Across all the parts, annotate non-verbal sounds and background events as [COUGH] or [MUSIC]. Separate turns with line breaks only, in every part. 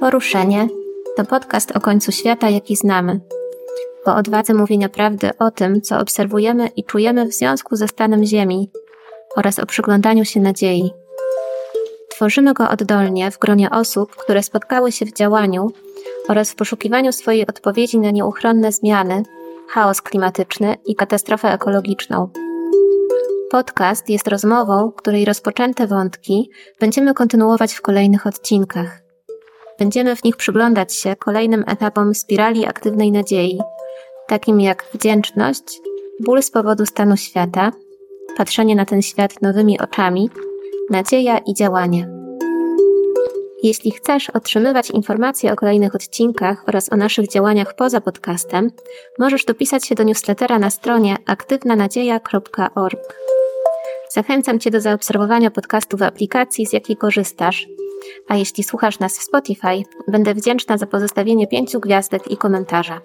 Poruszenie to podcast o końcu świata, jaki znamy. O odwadze mówienia prawdy o tym, co obserwujemy i czujemy w związku ze stanem Ziemi oraz o przyglądaniu się nadziei. Tworzymy go oddolnie w gronie osób, które spotkały się w działaniu oraz w poszukiwaniu swojej odpowiedzi na nieuchronne zmiany, chaos klimatyczny i katastrofę ekologiczną. Podcast jest rozmową, której rozpoczęte wątki będziemy kontynuować w kolejnych odcinkach. Będziemy w nich przyglądać się kolejnym etapom spirali aktywnej nadziei, takim jak wdzięczność, ból z powodu stanu świata, patrzenie na ten świat nowymi oczami, nadzieja i działanie. Jeśli chcesz otrzymywać informacje o kolejnych odcinkach oraz o naszych działaniach poza podcastem, możesz dopisać się do newslettera na stronie aktywnanadzieja.org. Zachęcam Cię do zaobserwowania podcastu w aplikacji, z jakiej korzystasz. A jeśli słuchasz nas w Spotify, będę wdzięczna za pozostawienie pięciu gwiazdek i komentarza.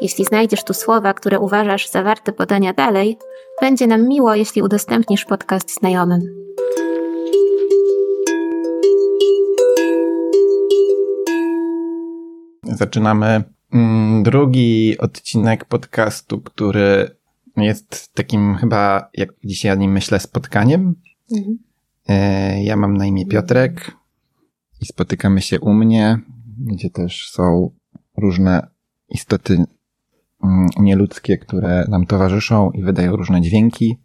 Jeśli znajdziesz tu słowa, które uważasz za warte podania dalej, będzie nam miło, jeśli udostępnisz podcast znajomym.
Zaczynamy mm, drugi odcinek podcastu, który jest takim chyba, jak dzisiaj o nim myślę, spotkaniem. Mhm. E, ja mam na imię Piotrek i spotykamy się u mnie, gdzie też są różne istoty mm, nieludzkie, które nam towarzyszą i wydają różne dźwięki.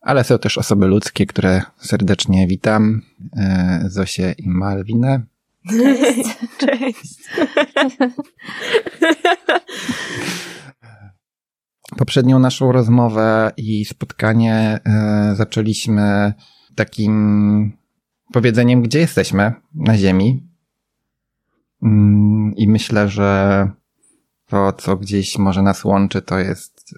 Ale są też osoby ludzkie, które serdecznie witam. E, Zosię i Malwinę.
Cześć. Cześć. [LAUGHS]
Poprzednią naszą rozmowę i spotkanie e, zaczęliśmy takim powiedzeniem, gdzie jesteśmy na Ziemi. Mm, I myślę, że to, co gdzieś może nas łączy, to jest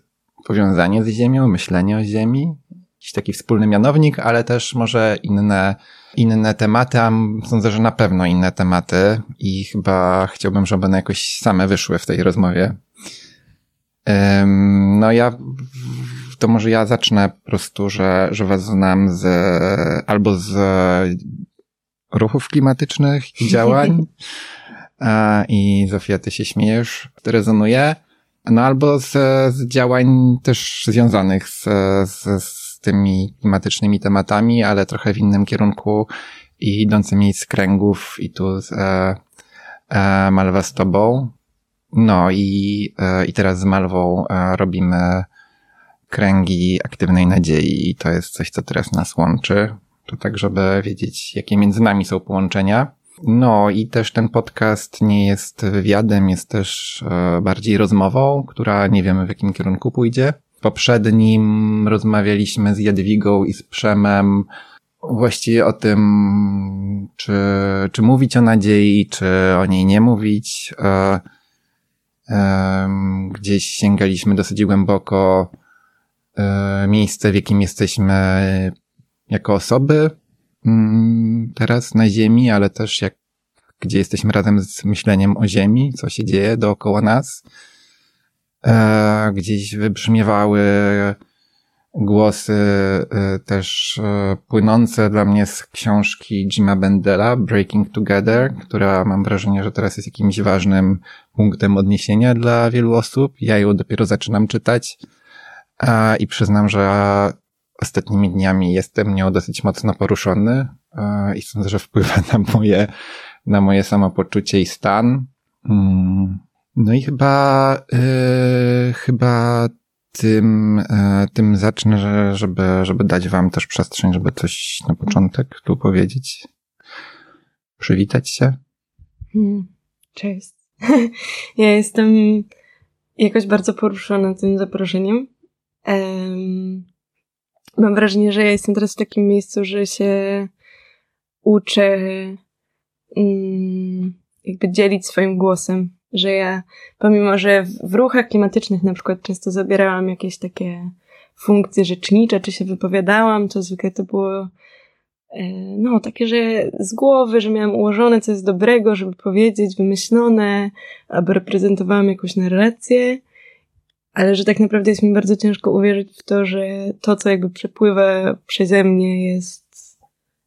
powiązanie z Ziemią, myślenie o Ziemi, jakiś taki wspólny mianownik, ale też może inne, inne tematy, a sądzę, że na pewno inne tematy i chyba chciałbym, żeby one jakoś same wyszły w tej rozmowie. No ja, to może ja zacznę po prostu, że, że was znam z, albo z ruchów klimatycznych i [LAUGHS] działań. I Zofia, ty się śmiejesz, rezonuje. No albo z, z działań też związanych z, z, z tymi klimatycznymi tematami, ale trochę w innym kierunku i idącymi z kręgów i tu z, e, e, Malwa z tobą. No i, e, i teraz z Malwą e, robimy kręgi aktywnej nadziei i to jest coś, co teraz nas łączy. To tak, żeby wiedzieć, jakie między nami są połączenia. No i też ten podcast nie jest wywiadem, jest też e, bardziej rozmową, która nie wiemy w jakim kierunku pójdzie. Poprzednim rozmawialiśmy z Jadwigą i z Przemem właściwie o tym, czy, czy mówić o nadziei, czy o niej nie mówić gdzieś sięgaliśmy dosyć głęboko e, miejsce, w jakim jesteśmy jako osoby mm, teraz na Ziemi, ale też jak, gdzie jesteśmy razem z myśleniem o Ziemi, co się dzieje dookoła nas. E, gdzieś wybrzmiewały głosy y, też y, płynące dla mnie z książki Jima Bendela, Breaking Together, która mam wrażenie, że teraz jest jakimś ważnym punktem odniesienia dla wielu osób. Ja ją dopiero zaczynam czytać i przyznam, że ostatnimi dniami jestem nią dosyć mocno poruszony i sądzę, że wpływa na moje, na moje samopoczucie i stan. Mm. No i chyba, yy, chyba tym, e, tym zacznę, żeby, żeby dać wam też przestrzeń, żeby coś na początek tu powiedzieć. Przywitać się.
Hmm, cześć. [LAUGHS] Ja jestem jakoś bardzo poruszona tym zaproszeniem. Mam wrażenie, że ja jestem teraz w takim miejscu, że się uczę um, jakby dzielić swoim głosem że ja, pomimo, że w ruchach klimatycznych na przykład często zabierałam jakieś takie funkcje rzecznicze, czy się wypowiadałam, to zwykle to było e, no, takie, że z głowy, że miałam ułożone, co jest dobrego, żeby powiedzieć, wymyślone, albo reprezentowałam jakąś narrację, ale że tak naprawdę jest mi bardzo ciężko uwierzyć w to, że to, co jakby przepływa przeze mnie jest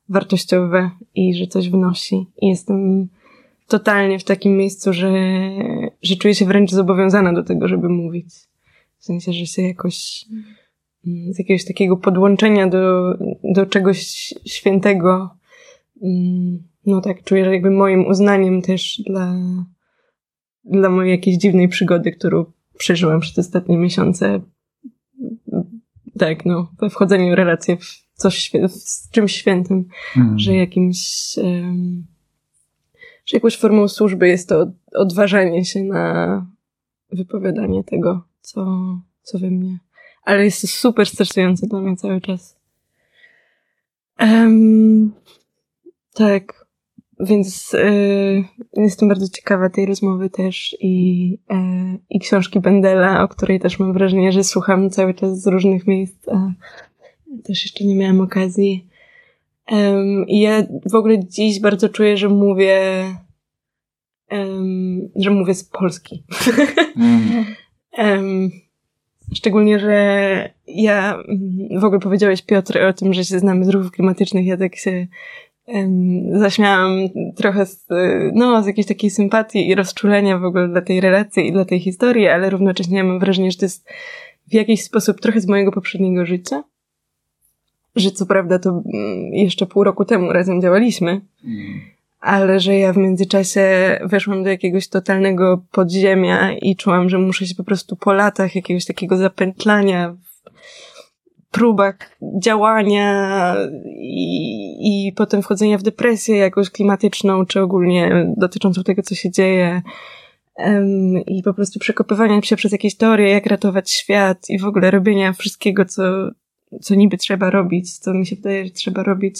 wartościowe i że coś wnosi. I jestem totalnie w takim miejscu, że, że czuję się wręcz zobowiązana do tego, żeby mówić. W sensie, że się jakoś mm, z jakiegoś takiego podłączenia do, do czegoś świętego, mm, no tak, czuję, że jakby moim uznaniem też dla, dla mojej jakiejś dziwnej przygody, którą przeżyłam przez ostatnie miesiące. Tak, no, we wchodzeniu w relację w coś, w czymś świętym, mm. że jakimś, um, że jakąś formą służby jest to odważanie się na wypowiadanie tego, co, co we mnie. Ale jest to super stresujące dla mnie cały czas. Um, tak. Więc y, jestem bardzo ciekawa tej rozmowy też i, y, i książki Bendela, o której też mam wrażenie, że słucham cały czas z różnych miejsc. A też jeszcze nie miałam okazji. Um, I ja w ogóle dziś bardzo czuję, że mówię, um, że mówię z Polski. [LAUGHS] Mm. um, szczególnie, że ja w ogóle powiedziałeś Piotr o tym, że się znamy z ruchów klimatycznych. Ja tak się zaśmiałam trochę z, no, z jakiejś takiej sympatii i rozczulenia w ogóle dla tej relacji i dla tej historii, ale równocześnie mam wrażenie, że to jest w jakiś sposób trochę z mojego poprzedniego życia. Że co prawda to mm, jeszcze pół roku temu razem działaliśmy, mm. ale że ja w międzyczasie weszłam do jakiegoś totalnego podziemia i czułam, że muszę się po prostu po latach jakiegoś takiego zapętlania próbach działania i, i potem wchodzenia w depresję jakąś klimatyczną, czy ogólnie dotyczącą tego, co się dzieje. I po prostu przekopywania się przez jakieś teorie, jak ratować świat i w ogóle robienia wszystkiego, co, co niby trzeba robić, co mi się wydaje, że trzeba robić,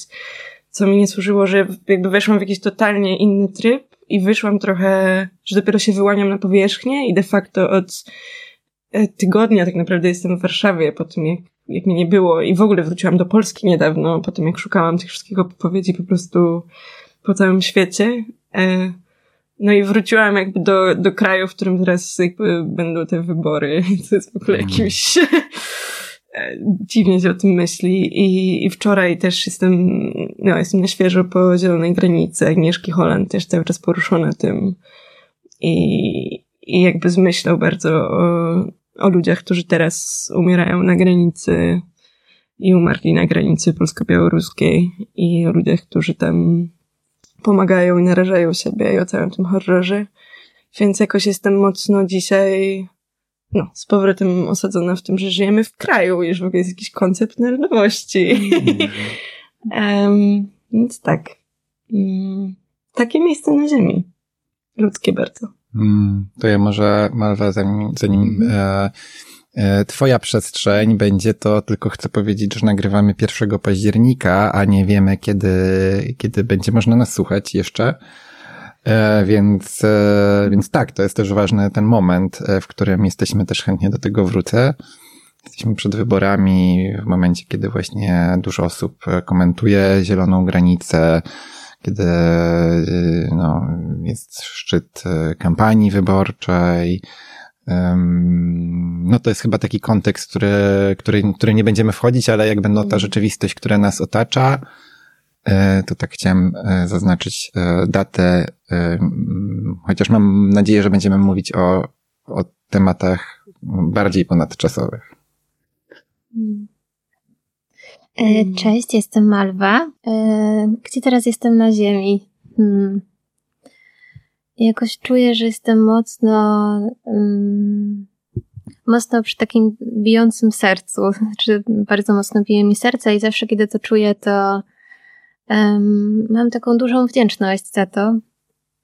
co mi nie służyło, że jakby weszłam w jakiś totalnie inny tryb i wyszłam trochę, że dopiero się wyłaniam na powierzchnię i de facto od e, tygodnia tak naprawdę jestem w Warszawie po tym, jak jak mnie nie było i w ogóle wróciłam do Polski niedawno, po tym jak szukałam tych wszystkich odpowiedzi po prostu po całym świecie. E, no i wróciłam jakby do, do kraju, w którym teraz jakby będą te wybory, [LAUGHS] co jest w ogóle mm. jakimś [LAUGHS] dziwnie się o tym myśli I, i wczoraj też jestem, no jestem na świeżo po zielonej granicy Agnieszki Holland, też cały czas poruszona tym i, i jakby z myślą bardzo o, o ludziach, którzy teraz umierają na granicy i umarli na granicy polsko-białoruskiej i o ludziach, którzy tam pomagają i narażają siebie i o całym tym horrorze. Więc jakoś jestem mocno dzisiaj, no, z powrotem osadzona w tym, że żyjemy w kraju i że w ogóle jest jakiś koncept narodowości. [LAUGHS] um, więc tak. Um, takie miejsce na ziemi. Ludzkie bardzo.
Mm, to ja może, Malwa, zanim, zanim mhm. e, e, Twoja przestrzeń będzie, to tylko chcę powiedzieć, że nagrywamy 1 października, a nie wiemy, kiedy, kiedy będzie można nas słuchać jeszcze. E, więc, e, więc tak, to jest też ważny ten moment, e, w którym jesteśmy też chętnie do tego wrócę. Jesteśmy przed wyborami, w momencie, kiedy właśnie dużo osób komentuje zieloną granicę, kiedy no, jest szczyt kampanii wyborczej. No to jest chyba taki kontekst, który, który, który nie będziemy wchodzić, ale jak będą ta mhm. rzeczywistość, która nas otacza, to tak chciałem zaznaczyć datę, chociaż mam nadzieję, że będziemy mówić o, o tematach bardziej ponadczasowych. Mm.
E, mm. Cześć, jestem Malwa. E, gdzie teraz jestem na ziemi? Hmm. Jakoś czuję, że jestem mocno, um, mocno przy takim bijącym sercu. Znaczy, bardzo mocno bije mi serce i zawsze, kiedy to czuję, to mam taką dużą wdzięczność za to.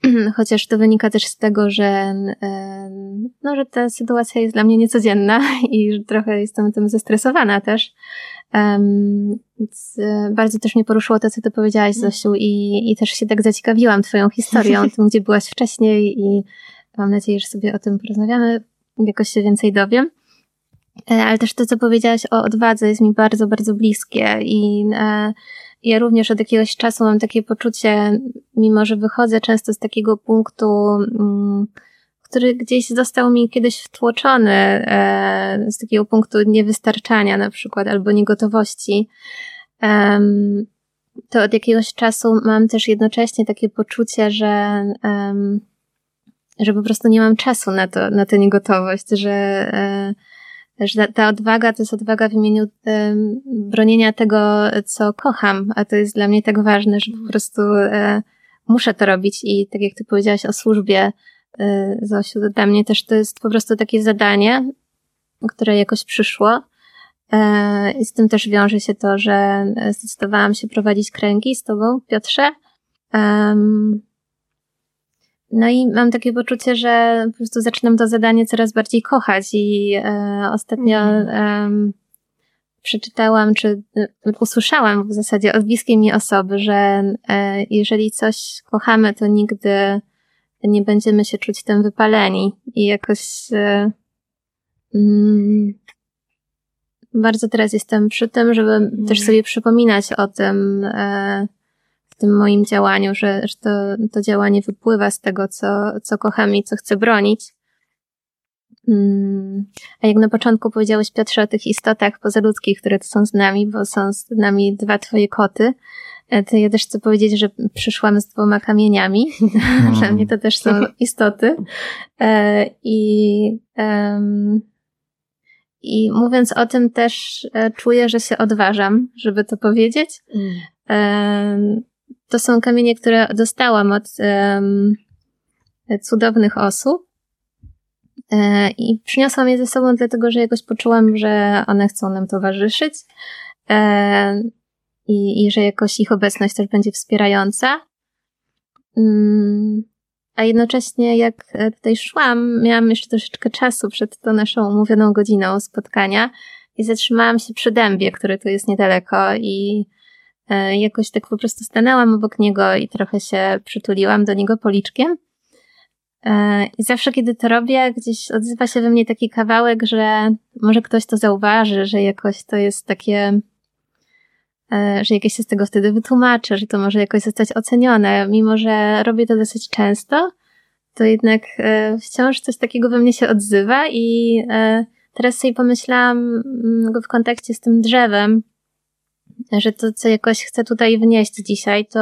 [CLEARS THROAT] Chociaż to wynika też z tego, że, no, że ta sytuacja jest dla mnie niecodzienna [LAUGHS] i trochę jestem tym zestresowana też. Więc e, bardzo też mnie poruszyło to, co ty powiedziałaś, mm. Zosiu, i, i też się tak zaciekawiłam twoją historią, [LAUGHS] tym, gdzie byłaś wcześniej i mam nadzieję, że sobie o tym porozmawiamy, jakoś się więcej dowiem. E, ale też to, co powiedziałaś o odwadze jest mi bardzo, bardzo bliskie i e, ja również od jakiegoś czasu mam takie poczucie, mimo że wychodzę często z takiego punktu, mm, który gdzieś został mi kiedyś wtłoczony e, z takiego punktu niewystarczania na przykład albo niegotowości. to od jakiegoś czasu mam też jednocześnie takie poczucie, że, że po prostu nie mam czasu na to, na tę niegotowość, że, e, że ta odwaga to jest odwaga w imieniu um, bronienia tego, co kocham, a to jest dla mnie tak ważne, że po prostu e, muszę to robić i tak jak ty powiedziałaś o służbie, e, Zosiu, dla mnie też to jest po prostu takie zadanie, które jakoś przyszło E, I z tym też wiąże się to, że zdecydowałam się prowadzić kręgi z tobą, Piotrze. No i mam takie poczucie, że po prostu zaczynam to zadanie coraz bardziej kochać i e, ostatnio um, przeczytałam, czy e, usłyszałam w zasadzie od bliskiej mi osoby, że e, jeżeli coś kochamy, to nigdy nie będziemy się czuć tym wypaleni i jakoś e, mm, bardzo teraz jestem przy tym, żeby mm. też sobie przypominać o tym e, tym moim działaniu, że, że to, to działanie wypływa z tego, co, co kocham i co chcę bronić. Mm. A jak na początku powiedziałeś, Piotrze, o tych istotach pozaludzkich, które tu są z nami, bo są z nami dwa twoje koty, e, to ja też chcę powiedzieć, że przyszłam z dwoma kamieniami. Mm. [LAUGHS] Dla mnie to też są [LAUGHS] istoty. E, I i mówiąc o tym też e, czuję, że się odważam, żeby to powiedzieć. Mm. To są kamienie, które dostałam od cudownych osób. E, I przyniosłam je ze sobą, dlatego że jakoś poczułam, że one chcą nam towarzyszyć e, i, i że jakoś ich obecność też będzie wspierająca. Mm. A jednocześnie, jak e, tutaj szłam, miałam jeszcze troszeczkę czasu przed tą naszą umówioną godziną spotkania i zatrzymałam się przy dębie, który tu jest niedaleko i jakoś tak po prostu stanęłam obok niego i trochę się przytuliłam do niego policzkiem. E, I zawsze, kiedy to robię, gdzieś odzywa się we mnie taki kawałek, że może ktoś to zauważy, że jakoś to jest takie E, że jakieś się z tego wtedy wytłumaczę, że to może jakoś zostać ocenione, mimo że robię to dosyć często, to jednak e, wciąż coś takiego we mnie się odzywa i e, teraz sobie pomyślałam mm, w kontekście z tym drzewem, że to, co jakoś chcę tutaj wnieść dzisiaj, to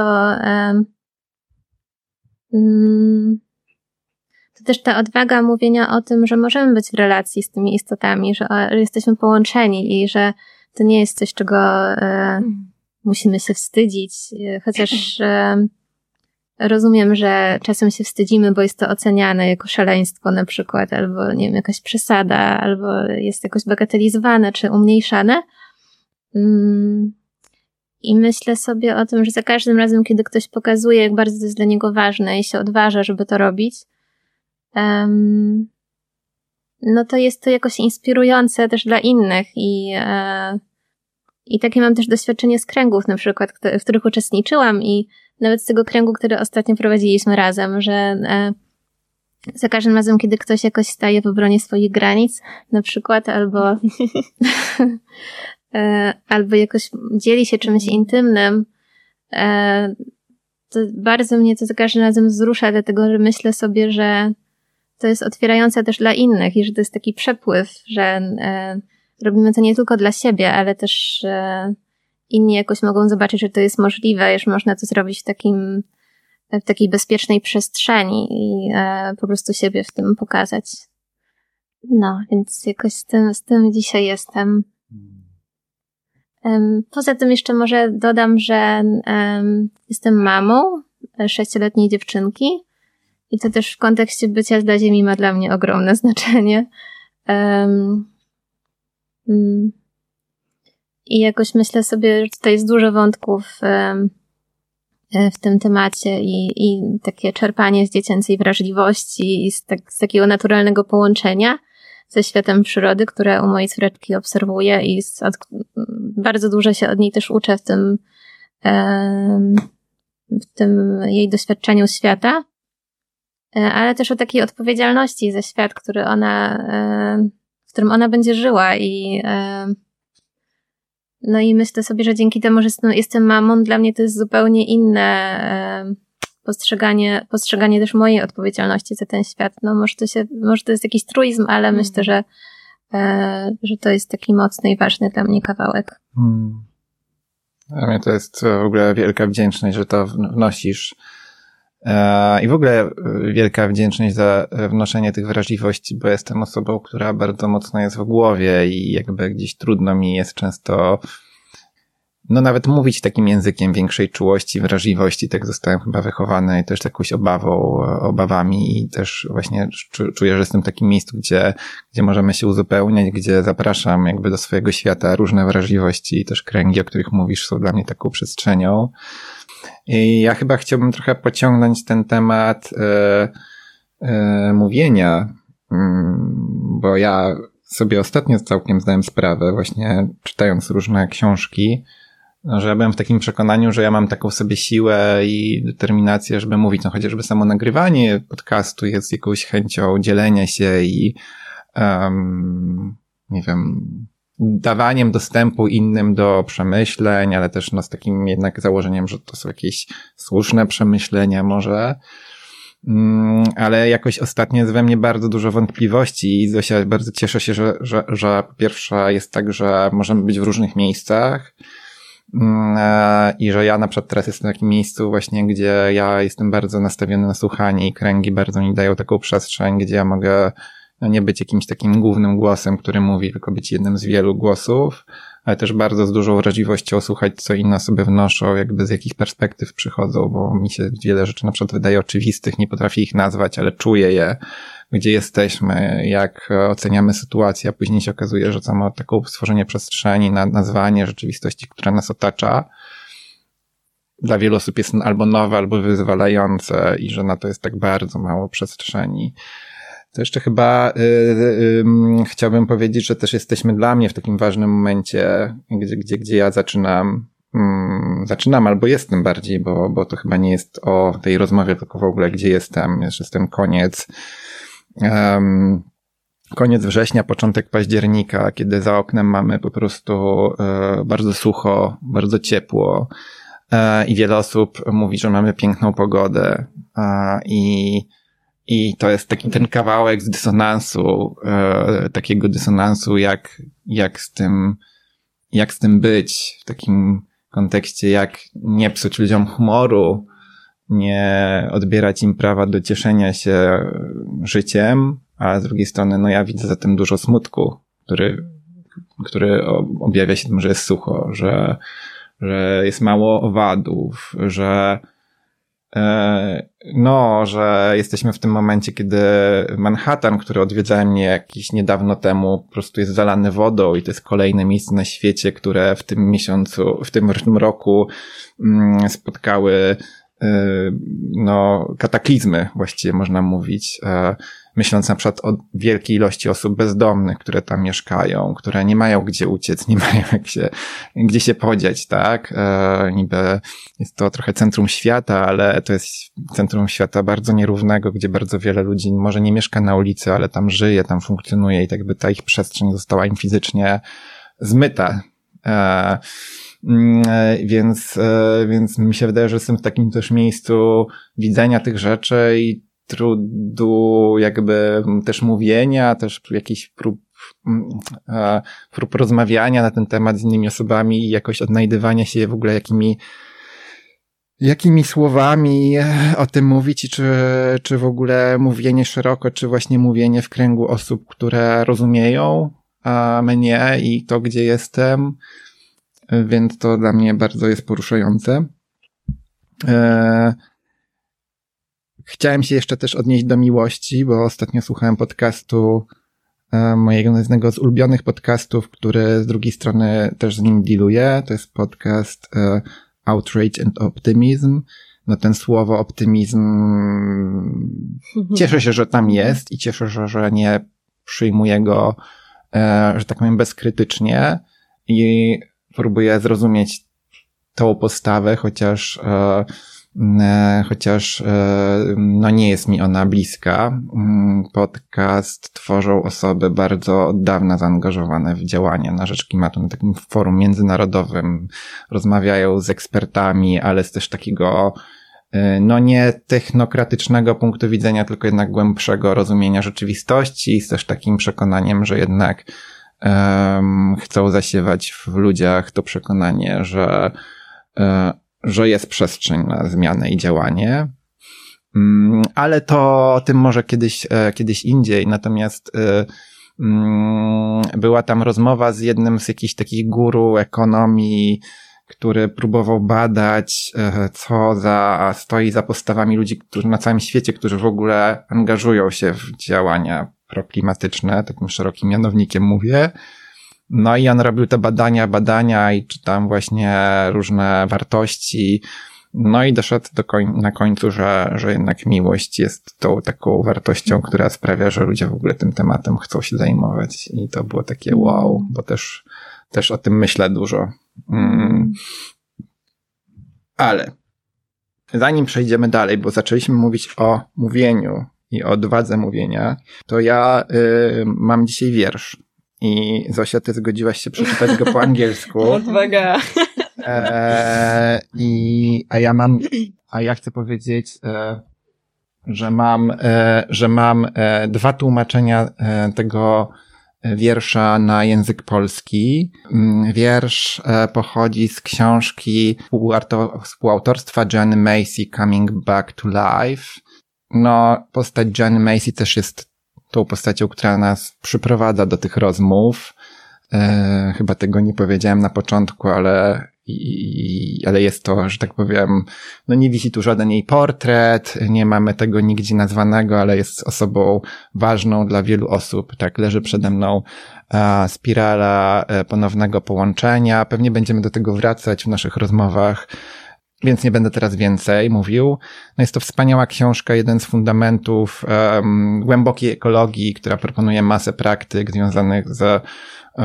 mm, to też ta odwaga mówienia o tym, że możemy być w relacji z tymi istotami, że, że jesteśmy połączeni i że to nie jest coś, czego e, mhm. musimy się wstydzić, e, chociaż [CLEARS THROAT] e, rozumiem, że czasem się wstydzimy, bo jest to oceniane jako szaleństwo na przykład, albo nie wiem, jakaś przesada, albo jest jakoś bagatelizowane czy umniejszane. Mm. I myślę sobie o tym, że za każdym razem, kiedy ktoś pokazuje, jak bardzo to jest dla niego ważne i się odważa, żeby to robić, um, no to jest to jakoś inspirujące też dla innych i, e, i takie mam też doświadczenie z kręgów na przykład, w których uczestniczyłam i nawet z tego kręgu, który ostatnio prowadziliśmy razem, że e, za każdym razem, kiedy ktoś jakoś staje w obronie swoich granic, na przykład, albo, [LAUGHS] albo jakoś dzieli się czymś intymnym, e, to bardzo mnie to za każdym razem wzrusza, dlatego że myślę sobie, że to jest otwierające też dla innych i że to jest taki przepływ, że e, robimy to nie tylko dla siebie, ale też e, inni jakoś mogą zobaczyć, że to jest możliwe, że można to zrobić w takim, w takiej bezpiecznej przestrzeni i e, po prostu siebie w tym pokazać. No, więc jakoś z tym, z tym dzisiaj jestem. Poza tym jeszcze może dodam, że jestem mamą sześcioletniej dziewczynki, i to też w kontekście bycia dla Ziemi ma dla mnie ogromne [LAUGHS] znaczenie. Um, I jakoś myślę sobie, że tutaj jest dużo wątków um, w tym temacie i, i takie czerpanie z dziecięcej wrażliwości i z, tak, z takiego naturalnego połączenia ze światem przyrody, które u mojej córeczki obserwuję i od, bardzo dużo się od niej też uczę w tym, w tym jej doświadczeniu świata. E, ale też o takiej odpowiedzialności za świat, który ona, e, w którym ona będzie żyła i e, no i myślę sobie, że dzięki temu, że jestem mamą, dla mnie to jest zupełnie inne postrzeganie, postrzeganie też mojej odpowiedzialności za ten świat. No może to się, może to jest jakiś truizm, ale mm. myślę, że, że to jest taki mocny i ważny dla mnie kawałek. Hmm.
Dla mnie to jest w ogóle wielka wdzięczność, że to wnosisz. E, I w ogóle wielka wdzięczność za wnoszenie tych wrażliwości, bo jestem osobą, która bardzo mocno jest w głowie i jakby gdzieś trudno mi jest często no nawet mówić takim językiem większej czułości, wrażliwości, tak zostałem chyba wychowany i też jakąś obawą, obawami i też właśnie czuję, że jestem w takim miejscu, gdzie, gdzie możemy się uzupełniać, gdzie zapraszam jakby do swojego świata różne wrażliwości i też kręgi, o których mówisz, są dla mnie taką przestrzenią. I ja chyba chciałbym trochę pociągnąć ten temat e, e, mówienia, mm, bo ja sobie ostatnio całkiem zdałem sprawę, właśnie czytając różne książki, że ja byłem w takim przekonaniu, że ja mam taką sobie siłę i determinację, żeby mówić, no chociażby samo nagrywanie podcastu jest jakąś chęcią dzielenia się i um, nie wiem, dawaniem dostępu innym do przemyśleń, ale też no, z takim jednak założeniem, że to są jakieś słuszne przemyślenia może. Mm, ale jakoś ostatnio jest we mnie bardzo dużo wątpliwości i Zosia bardzo cieszę się, że, że, że pierwsza jest tak, że możemy być w różnych miejscach, i że ja na przykład teraz jestem w takim miejscu właśnie, gdzie ja jestem bardzo nastawiony na słuchanie i kręgi bardzo mi dają taką przestrzeń, gdzie ja mogę no, nie być jakimś takim głównym głosem, który mówi, tylko być jednym z wielu głosów, ale też bardzo z dużą wrażliwością słuchać, co inne osoby wnoszą, jakby z jakich perspektyw przychodzą, bo mi się wiele rzeczy na przykład wydaje oczywistych, nie potrafię ich nazwać, ale czuję je gdzie jesteśmy, jak oceniamy sytuację, a później się okazuje, że samo taką stworzenie przestrzeni, nazwanie rzeczywistości, która nas otacza, dla wielu osób jest albo nowe, albo wyzwalające i że na to jest tak bardzo mało przestrzeni. To jeszcze chyba y, y, y, chciałbym powiedzieć, że też jesteśmy dla mnie w takim ważnym momencie, gdzie, gdzie, gdzie ja zaczynam, mm, zaczynam albo jestem bardziej, bo, bo to chyba nie jest o tej rozmowie, tylko w ogóle gdzie jestem, jeszcze jest ten koniec koniec września, początek października, kiedy za oknem mamy po prostu e, bardzo sucho, bardzo ciepło e, i wiele osób mówi, że mamy piękną pogodę e, i i to jest taki ten kawałek z dysonansu, takiego dysonansu, jak, jak z tym, jak z tym być w takim kontekście, jak nie psuć ludziom humoru, nie odbierać im prawa do cieszenia się życiem, a z drugiej strony, no ja widzę za tym dużo smutku, który, który objawia się tym, że jest sucho, że, że jest mało owadów, że e, no, że jesteśmy w tym momencie, kiedy Manhattan, który odwiedzałem mnie jakiś niedawno temu, po prostu jest zalany wodą i to jest kolejne miejsce na świecie, które w tym miesiącu, w tym roku mm, spotkały no, kataklizmy, właściwie można mówić, e, myśląc na przykład o wielkiej ilości osób bezdomnych, które tam mieszkają, które nie mają gdzie uciec, nie [LAUGHS] mają jak się, gdzie się podziać, tak? E, niby jest to trochę centrum świata, ale to jest centrum świata bardzo nierównego, gdzie bardzo wiele ludzi może nie mieszka na ulicy, ale tam żyje, tam funkcjonuje i tak by ta ich przestrzeń została im fizycznie zmyta. E, e, więc, e, więc mi się wydaje, że jestem w takim też miejscu widzenia tych rzeczy i trudu jakby też mówienia, też jakichś prób, mm, e, prób rozmawiania na ten temat z innymi osobami i jakoś odnajdywania się w ogóle jakimi jakimi słowami o tym mówić i czy, czy w ogóle mówienie szeroko, czy właśnie mówienie w kręgu osób, które rozumieją a mnie i to, gdzie jestem, więc to dla mnie bardzo jest poruszające. E, chciałem się jeszcze też odnieść do miłości, bo ostatnio słuchałem podcastu e, mojego jednego z ulubionych podcastów, który z drugiej strony też z nim dealuje. To jest podcast e, Outrage and Optimism. No ten słowo optymizm cieszę się, że tam jest i cieszę się, że nie przyjmuję go, że tak powiem, bezkrytycznie. I próbuję zrozumieć tą postawę, chociaż, e, e, chociaż e, no nie jest mi ona bliska. Mm, podcast tworzą osoby bardzo od dawna zaangażowane w działania na rzecz klimatu, na takim forum międzynarodowym. Rozmawiają z ekspertami, ale z też takiego no nie technokratycznego punktu widzenia, tylko jednak głębszego rozumienia rzeczywistości, z też takim przekonaniem, że jednak um, chcą zasiewać w ludziach to przekonanie, że że jest przestrzeń na zmianę i działanie. Mm, ale to o tym może kiedyś, kiedyś indziej. Natomiast mm, była tam rozmowa z jednym z jakichś takich guru ekonomii, który próbował badać, e, co za, stoi za postawami ludzi, którzy na całym świecie, którzy w ogóle angażują się w działania proklimatyczne, takim szerokim mianownikiem mówię. No i on robił te badania, badania i czytam właśnie różne wartości. No i doszedł do koń na końcu, że, że jednak miłość jest tą taką wartością, która sprawia, że ludzie w ogóle tym tematem chcą się zajmować. I to było takie wow, bo też, też o tym myślę dużo. Mm. Ale zanim przejdziemy dalej, bo zaczęliśmy mówić o mówieniu i o odwadze mówienia, to ja y, mam dzisiaj wiersz. I Zosia, ty zgodziłaś się przeczytać go po [LAUGHS] angielsku.
Odwaga.
E, i, a ja mam, a ja chcę powiedzieć, e, że mam, e, że mam e, dwa tłumaczenia e, tego wiersza na język polski. Mm, wiersz e, pochodzi z książki współautorstwa Joanny Macy Coming Back to Life. No, postać Joanny Macy też jest tą postacią, która nas przyprowadza do tych rozmów. E, chyba tego nie powiedziałem na początku, ale i, ale jest to, że tak powiem, no nie wisi tu żaden jej portret, nie mamy tego nigdzie nazwanego, ale jest osobą ważną dla wielu osób. Tak, leży przede mną a, spirala e, ponownego połączenia. Pewnie będziemy do tego wracać w naszych rozmowach. Więc nie będę teraz więcej mówił. No jest to wspaniała książka, jeden z fundamentów um, głębokiej ekologii, która proponuje masę praktyk związanych z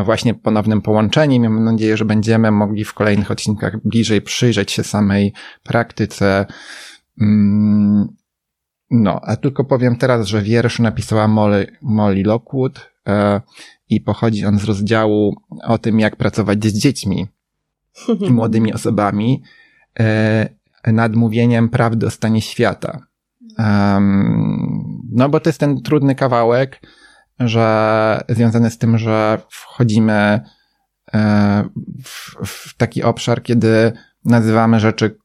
właśnie ponownym połączeniem. Mam nadzieję, że będziemy mogli w kolejnych odcinkach bliżej przyjrzeć się samej praktyce. Mm, no, a tylko powiem teraz, że wiersz napisała Molly, Molly Lockwood e, i pochodzi on z rozdziału o tym, jak pracować z dziećmi i młodymi osobami e, nad mówieniem prawdy o stanie świata. Um, no, bo to jest ten trudny kawałek, że związane z tym, że wchodzimy e, w, w taki obszar, kiedy nazywamy rzeczy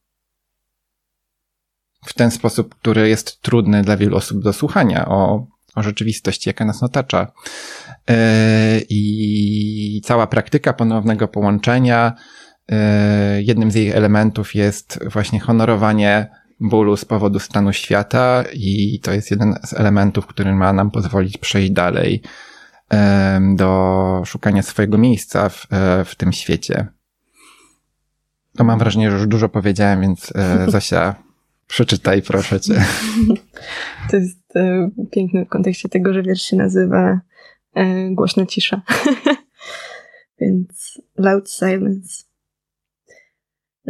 w ten sposób, który jest trudny dla wielu osób do słuchania o, o rzeczywistości, jaka nas otacza. E, I cała praktyka ponownego połączenia, e, jednym z jej elementów jest właśnie honorowanie bólu z powodu stanu świata i to jest jeden z elementów, który ma nam pozwolić przejść dalej do szukania swojego miejsca w, e, w tym świecie. To mam wrażenie, że już dużo powiedziałem, więc e, [LAUGHS] Zosia, przeczytaj proszę cię.
To jest e, piękne w kontekście tego, że wiersz się nazywa Głośna cisza. [LAUGHS] więc Loud Silence.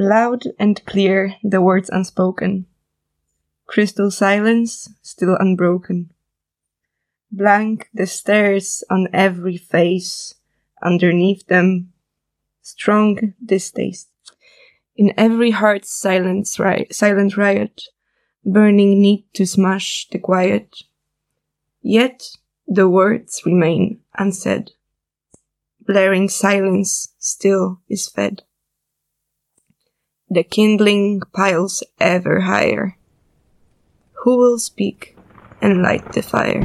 Loud and clear the words unspoken. Crystal silence still unbroken. Blank the stares on every face. Underneath them, strong distaste. In every heart's silence ri- silent riot, burning need to smash the quiet. Yet the words remain unsaid. Blaring silence still is fed. The kindling piles ever higher. Who will speak and light the fire?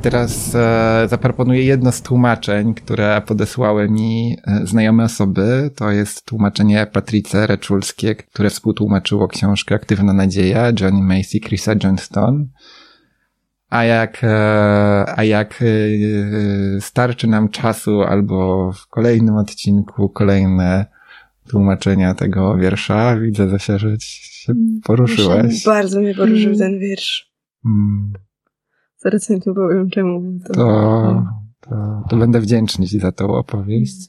Teraz e, zaproponuję jedno z tłumaczeń, które podesłały mi e, znajome osoby. To jest tłumaczenie Patrice Reczulskie, które współtłumaczyło książkę Aktywna Nadzieja Johnny Macy, Chrisa Johnston. A jak, e, a jak e, starczy nam czasu albo w kolejnym odcinku kolejne tłumaczenia tego wiersza, widzę Zosia, że się poruszyłeś.
Bardzo mnie poruszył mm. ten wiersz. Mm recenzją powiem czemu.
To, to, to, to, będę wdzięczny Ci za tą opowieść.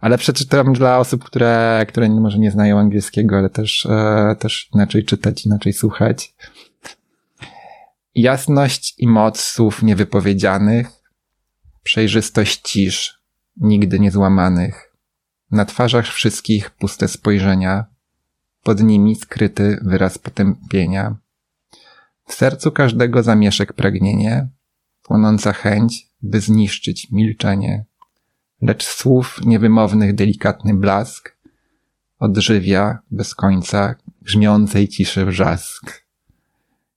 Ale przeczytam dla osób, które, które może nie znają angielskiego, ale też, e, też inaczej czytać, inaczej słuchać. Jasność i moc słów niewypowiedzianych, przejrzystość cisz, nigdy niezłamanych. Na twarzach wszystkich puste spojrzenia, pod nimi skryty wyraz potępienia. W sercu każdego zamieszek pragnienie, płonąca chęć, by zniszczyć milczenie. Lecz słów niewymownych delikatny blask odżywia bez końca grzmiącej ciszy wrzask.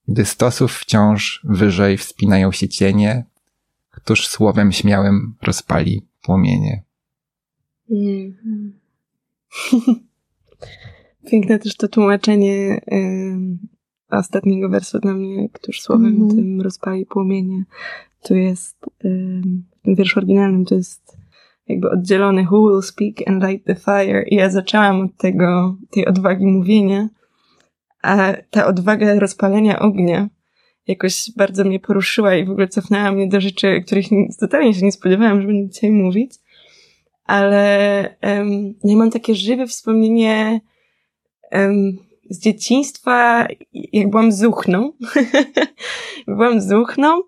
Gdy stosów wciąż wyżej wspinają się cienie, któż słowem śmiałym rozpali płomienie.
Piękne też to tłumaczenie ostatniego wersu dla mnie, któż słowem mm -hmm. tym rozpali płomienie. Tu jest, w tym wierszu oryginalnym to jest jakby oddzielone who will speak and light the fire i ja zaczęłam od tego, tej odwagi mówienia, a ta odwaga rozpalenia ognia jakoś bardzo mnie poruszyła i w ogóle cofnęła mnie do rzeczy, których totalnie się nie spodziewałam, że będę dzisiaj mówić. Ale um, no i mam takie żywe wspomnienie um, z dzieciństwa, jak byłam zuchną. [LAUGHS] byłam zuchną.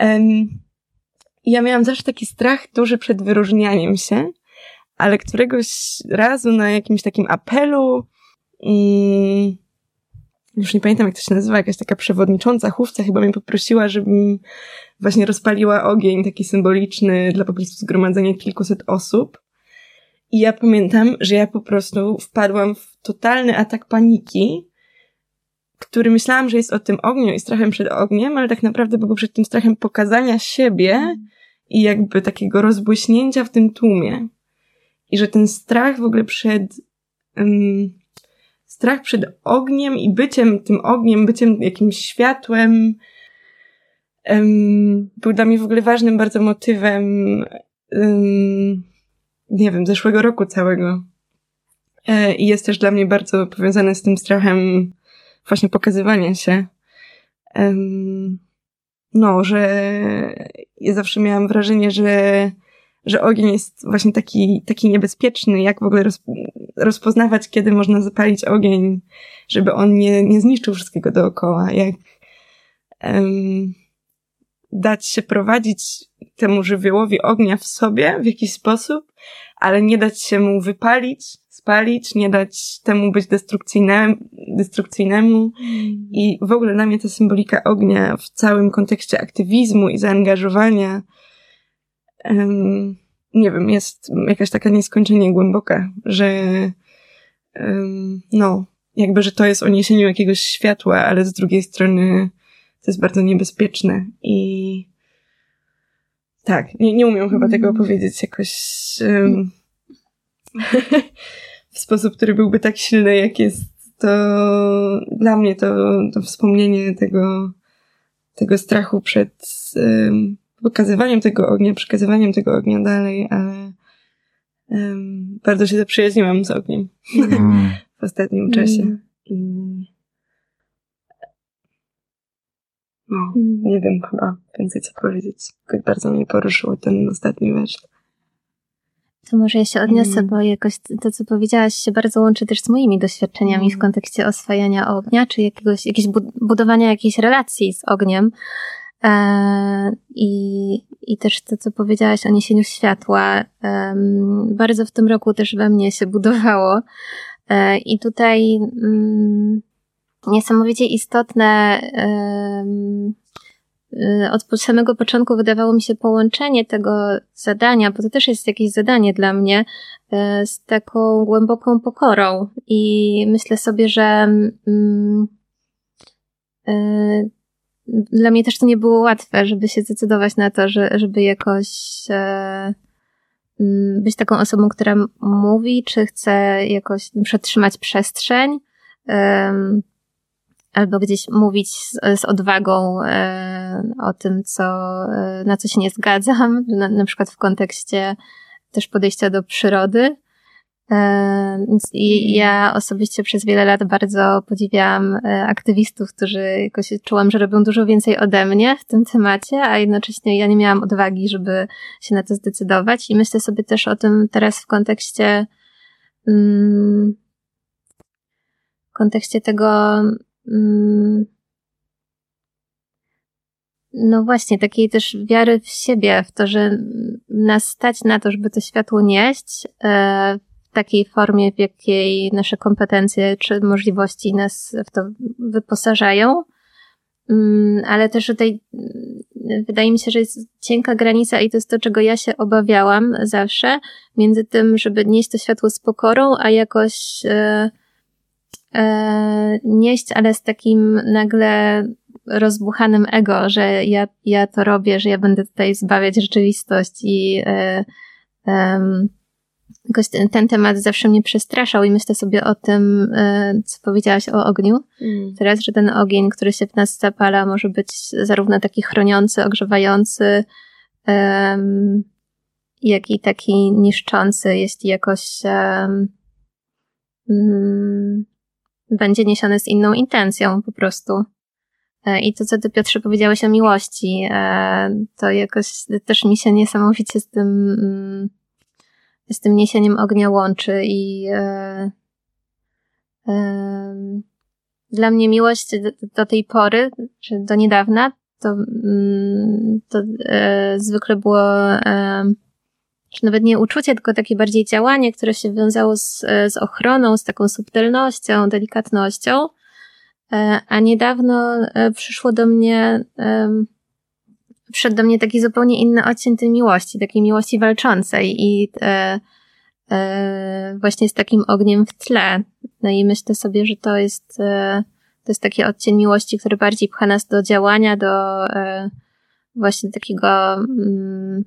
Um, ja miałam zawsze taki strach duży przed wyróżnianiem się, ale któregoś razu na jakimś takim apelu um, już nie pamiętam jak to się nazywa, jakaś taka przewodnicząca chówca chyba mnie poprosiła, żebym właśnie rozpaliła ogień taki symboliczny dla po prostu zgromadzenia kilkuset osób. I ja pamiętam, że ja po prostu wpadłam w totalny atak paniki, który myślałam, że jest o tym ogniu i strachem przed ogniem, ale tak naprawdę był przed tym strachem pokazania siebie i jakby takiego rozbłyśnięcia w tym tłumie. I że ten strach w ogóle przed um, strach przed ogniem i byciem tym ogniem, byciem jakimś światłem um, był dla mnie w ogóle ważnym bardzo motywem um, nie wiem, zeszłego roku całego. E, I jest też dla mnie bardzo powiązane z tym strachem właśnie pokazywania się. No, że ja zawsze miałam wrażenie, że że ogień jest właśnie taki, taki niebezpieczny, jak w ogóle roz, rozpoznawać, kiedy można zapalić ogień, żeby on nie, nie zniszczył wszystkiego dookoła, jak um, dać się prowadzić temu żywiołowi ognia w sobie w jakiś sposób, ale nie dać się mu wypalić, spalić, nie dać temu być destrukcyjnemu, destrukcyjnemu. I w ogóle dla mnie ta symbolika ognia w całym kontekście aktywizmu i zaangażowania um, nie wiem, jest jakaś taka nieskończenie głęboka, że um, no, jakby, że to jest o niesieniu jakiegoś światła, ale z drugiej strony to jest bardzo niebezpieczne i tak, nie, nie umiem chyba tego mm. opowiedzieć jakoś um, [LAUGHS] w sposób, który byłby tak silny, jak jest to dla mnie to, to wspomnienie tego, tego strachu przed um, pokazywaniem tego ognia, przekazywaniem tego ognia dalej, ale um, bardzo się zaprzyjaźniłam z ogniem mm. [LAUGHS] w ostatnim czasie. Mm. I no, mm. nie wiem chyba więcej co powiedzieć. Bardzo mnie poruszyło ten ostatni wiersz.
To może ja się odniosę, mm. bo jakoś to, co powiedziałaś, się bardzo łączy też z moimi doświadczeniami w mm. kontekście oswajania ognia, czy jakiegoś, jakiegoś budowania jakiejś relacji z ogniem. E, I, I też to, co powiedziałaś o niesieniu światła, bardzo w tym roku też we mnie się budowało. E, I tutaj mm, niesamowicie istotne y, od samego początku wydawało mi się połączenie tego zadania, bo to też jest jakieś zadanie dla mnie, e, z taką głęboką pokorą. I myślę sobie, że mm, dla mnie też to nie było łatwe, żeby się zdecydować na to, że, żeby jakoś e, mm, być taką osobą, która mówi, czy chce jakoś przetrzymać przestrzeń, e, albo gdzieś mówić z, z odwagą e, o tym, co, e, na co się nie zgadzam, [LAUGHS] na, na przykład w kontekście też podejścia do przyrody. Ja osobiście przez wiele lat bardzo podziwiałam aktywistów, którzy jakoś czułam, że robią dużo więcej ode mnie w tym temacie, a jednocześnie ja nie miałam odwagi, żeby się na to zdecydować. I myślę sobie też o tym teraz w kontekście mm, w kontekście tego no właśnie, takiej też wiary w siebie, w to, że nas stać na to, żeby to światło nieść e, w takiej formie, w jakiej nasze kompetencje czy możliwości nas w to wyposażają. Mm, ale też tutaj mm, wydaje mi się, że jest cienka granica i to jest to, czego ja się obawiałam zawsze, między tym, żeby nieść to światło z pokorą, a jakoś e, nieść, ale z takim nagle rozbuchanym ego, że ja, ja to robię, że ja będę tutaj zbawiać rzeczywistość i e, e, jakoś ten, ten, temat zawsze mnie przestraszał i myślę sobie o tym, e, co powiedziałaś o ogniu. Mm. Teraz, że ten ogień, który się w nas zapala, może być zarówno taki chroniący, ogrzewający, um, jak i taki niszczący, jeśli jakoś um, będzie niesiony z inną intencją po prostu. E, I to, co ty Piotrze powiedziałeś o miłości, e, to jakoś też mi się niesamowicie z tym, mm, z tym niesieniem ognia łączy i e, dla mnie miłość do, tej pory, czy do niedawna, to, mm, to zwykle było czy nawet nie uczucie, tylko takie bardziej działanie, które się wiązało z, z ochroną, z taką subtelnością, delikatnością. E, a niedawno e, przyszło do mnie, przyszedł do mnie taki zupełnie inny odcień tej miłości, takiej miłości walczącej i e, właśnie z takim ogniem w tle. No i myślę sobie, że to jest, to jest taki odcień miłości, który bardziej pcha nas do działania, do właśnie takiego mm,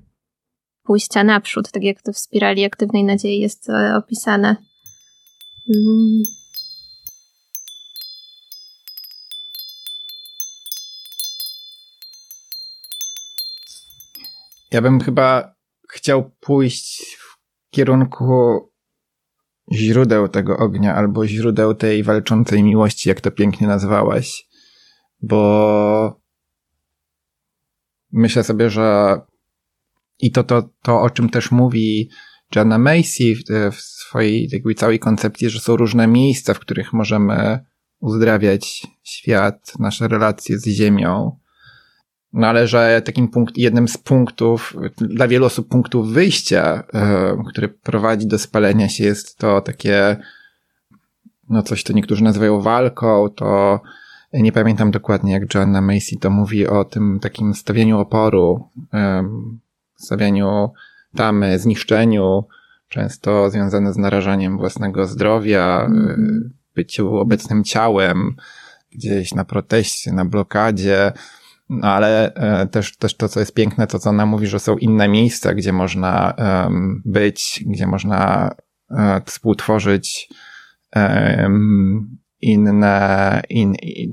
pójścia naprzód, tak jak to w spirali aktywnej nadziei jest opisane. Mm.
Ja bym chyba chciał pójść w kierunku źródeł tego ognia, albo źródeł tej walczącej miłości, jak to pięknie nazwałaś, bo myślę sobie, że i to, to, to o czym też mówi Jana Macy w, w swojej jakby całej koncepcji, że są różne miejsca, w których możemy uzdrawiać świat, nasze relacje z Ziemią, no ale że takim punkt, jednym z punktów, dla wielu osób punktów wyjścia, yy, który prowadzi do spalenia się jest to takie, no coś, to niektórzy nazywają walką, to nie pamiętam dokładnie, jak Joanna Macy to mówi o tym takim stawianiu oporu, yy, stawianiu tamy, zniszczeniu, często związane z narażaniem własnego zdrowia, mm. byciu obecnym ciałem, gdzieś na proteście, na blokadzie, no ale e, też, też to, co jest piękne, to co ona mówi, że są inne miejsca, gdzie można um, być, gdzie można um, współtworzyć um, inne, in, in,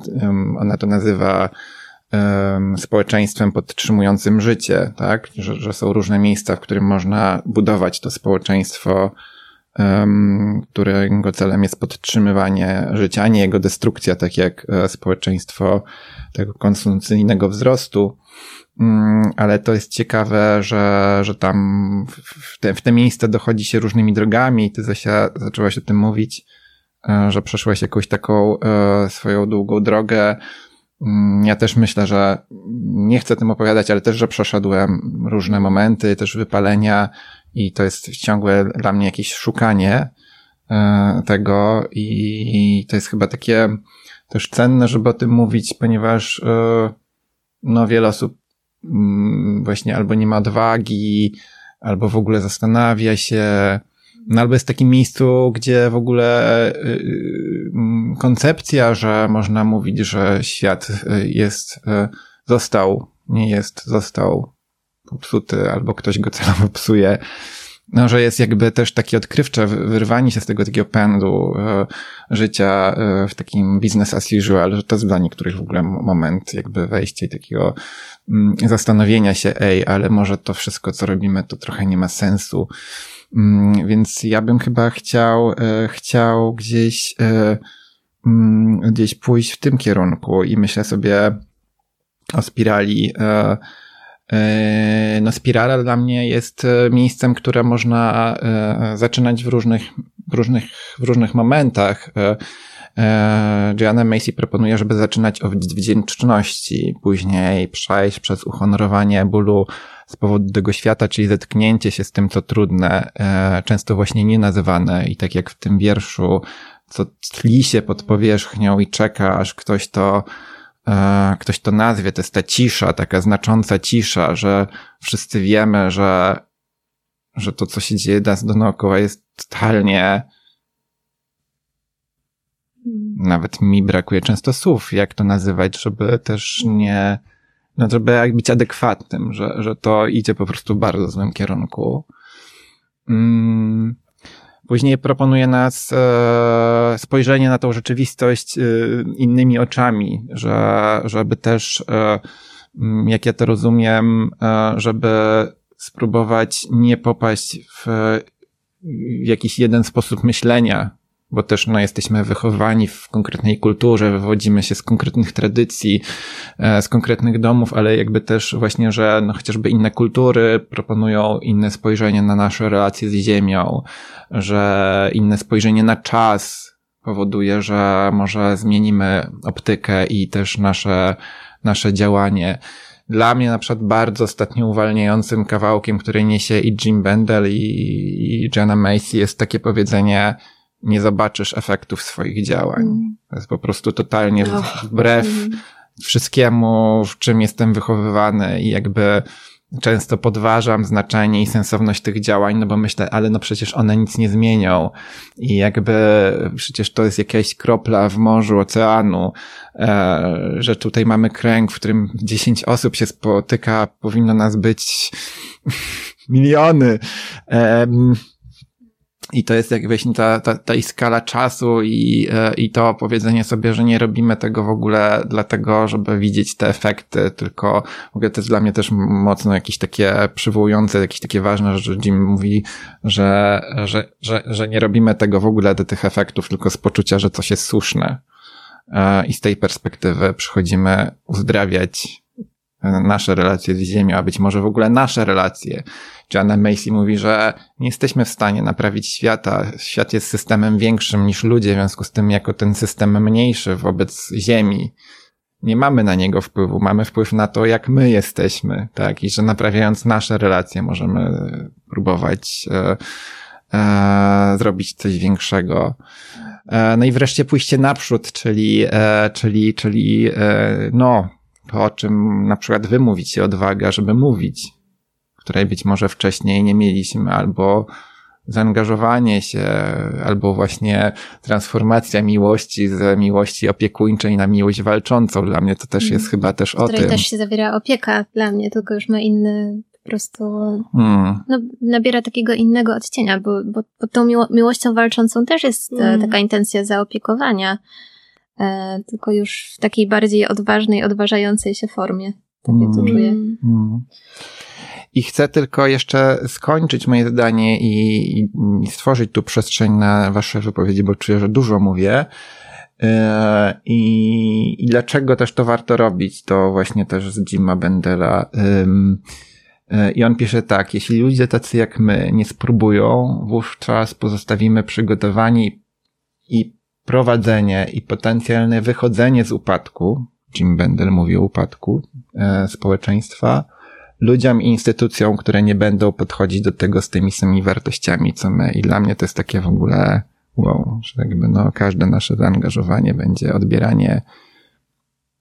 ona to nazywa społeczeństwem podtrzymującym życie, tak? Że, że są różne miejsca, w którym można budować to społeczeństwo, którego celem jest podtrzymywanie życia, a nie jego destrukcja, tak jak e, społeczeństwo tego konsumpcyjnego wzrostu. Mm, ale to jest ciekawe, że, że tam w te, w te miejsce dochodzi się różnymi drogami. Ty Zosia zaczęłaś o tym mówić, e, że przeszłaś jakąś taką e, swoją długą drogę. Mm, ja też myślę, że nie chcę tym opowiadać, ale też, że przeszedłem różne momenty, też wypalenia i to jest ciągłe dla mnie jakieś szukanie e, tego i to jest chyba takie też cenne, żeby o tym mówić, ponieważ e, no wiele osób mm, właśnie albo nie ma odwagi, albo w ogóle zastanawia się, no albo jest w takim miejscu, gdzie w ogóle e, mm, koncepcja, że można mówić, że świat jest, został, nie jest, został popsuty, albo ktoś go celowo psuje. No, że jest jakby też takie odkrywcze wyrwanie się z tego takiego pędu e, życia e, w takim business as usual, że to jest dla niektórych w ogóle moment jakby wejścia i takiego mm, zastanowienia się, ej, ale może to wszystko, co robimy, to trochę nie ma sensu. Mm, więc ja bym chyba chciał, e, chciał gdzieś, e, mm, gdzieś pójść w tym kierunku i myślę sobie o spirali. E, no, spirala dla mnie jest miejscem, które można zaczynać w różnych, w różnych, w różnych momentach. Joanna Macy proponuje, żeby zaczynać od wdzięczności, później przejść przez uhonorowanie bólu z powodu tego świata, czyli zetknięcie się z tym, co trudne, e, często właśnie nienazywane i tak jak w tym wierszu, co tli się pod powierzchnią i czeka, aż ktoś to, e, ktoś to nazwie, to jest ta cisza, taka znacząca cisza, że wszyscy wiemy, że, że to, co się dzieje nas dookoła jest totalnie nawet mi brakuje często słów, jak to nazywać, żeby też nie, no żeby być adekwatnym, że, że to idzie po prostu w bardzo złym kierunku. Mm. Później proponuje nas e, spojrzenie na tą rzeczywistość e, innymi oczami, że, żeby też, e, mm, jak ja to rozumiem, żeby spróbować nie popaść w jakiś jeden sposób myślenia, bo też no, jesteśmy wychowani w konkretnej kulturze, wywodzimy się z konkretnych tradycji, e, z konkretnych domów, ale jakby też właśnie, że no, chociażby inne kultury proponują inne spojrzenie na nasze relacje z ziemią, że inne spojrzenie na czas powoduje, że może zmienimy optykę i też nasze, nasze działanie. Dla mnie na przykład bardzo ostatnio uwalniającym kawałkiem, który niesie i Jim Bendel i, i Jenna Macy jest takie powiedzenie, nie zobaczysz efektów swoich działań. Mm. To jest po prostu totalnie wbrew mm. wszystkiemu, w czym jestem wychowywany i jakby często podważam znaczenie i sensowność tych działań, no bo myślę, ale no przecież one nic nie zmienią i jakby przecież to jest jakaś kropla w morzu, oceanu, e, że tutaj mamy kręg, w którym 10 osób się spotyka, powinno nas być [LAUGHS] miliony. E, i to jest jak właśnie ta, ta, ta skala czasu i, e, i to powiedzenie sobie, że nie robimy tego w ogóle dlatego, żeby widzieć te efekty, tylko w ogóle to jest dla mnie też mocno jakieś takie przywołujące, jakieś takie ważne, że Jim mówi, że, że, że, że nie robimy tego w ogóle do tych efektów, tylko z poczucia, że coś jest słuszne. E, I z tej perspektywy przychodzimy uzdrawiać nasze relacje z Ziemią, a być może w ogóle nasze relacje. Joanna Macy mówi, że nie jesteśmy w stanie naprawić świata. Świat jest systemem większym niż ludzie, w związku z tym jako ten system mniejszy wobec Ziemi. Nie mamy na niego wpływu, mamy wpływ na to, jak my jesteśmy, tak? I że naprawiając nasze relacje możemy próbować e, e, zrobić coś większego. E, no i wreszcie pójście naprzód, czyli, e, czyli, czyli, e, no, to, o czym na przykład wy mówicie, odwaga, żeby mówić, której być może wcześniej nie mieliśmy, albo zaangażowanie się, albo właśnie transformacja miłości z miłości opiekuńczej na miłość walczącą. Dla mnie to też jest mm. chyba też o tym.
też się zawiera opieka dla mnie, tylko już ma inny po prostu, hmm. no, nabiera takiego innego odcienia, bo, bo pod tą miło miłością walczącą też jest hmm. taka intencja zaopiekowania. E, tylko już w takiej bardziej odważnej, odważającej się formie. Takie to mm. czuję.
I chcę tylko jeszcze skończyć moje zdanie i, i, stworzyć tu przestrzeń na wasze wypowiedzi, bo czuję, że dużo mówię. E, I, I dlaczego też to warto robić? To właśnie też z Jima Bendela. E, I on pisze tak, jeśli ludzie tacy jak my nie spróbują, wówczas pozostawimy przygotowani i prowadzenie i potencjalne wychodzenie z upadku, Jim Bendel mówi o upadku e, społeczeństwa, ludziom i instytucjom, które nie będą podchodzić do tego z tymi samymi wartościami, co my. I dla mnie to jest takie w ogóle wow, że jakby no, każde nasze zaangażowanie będzie odbieranie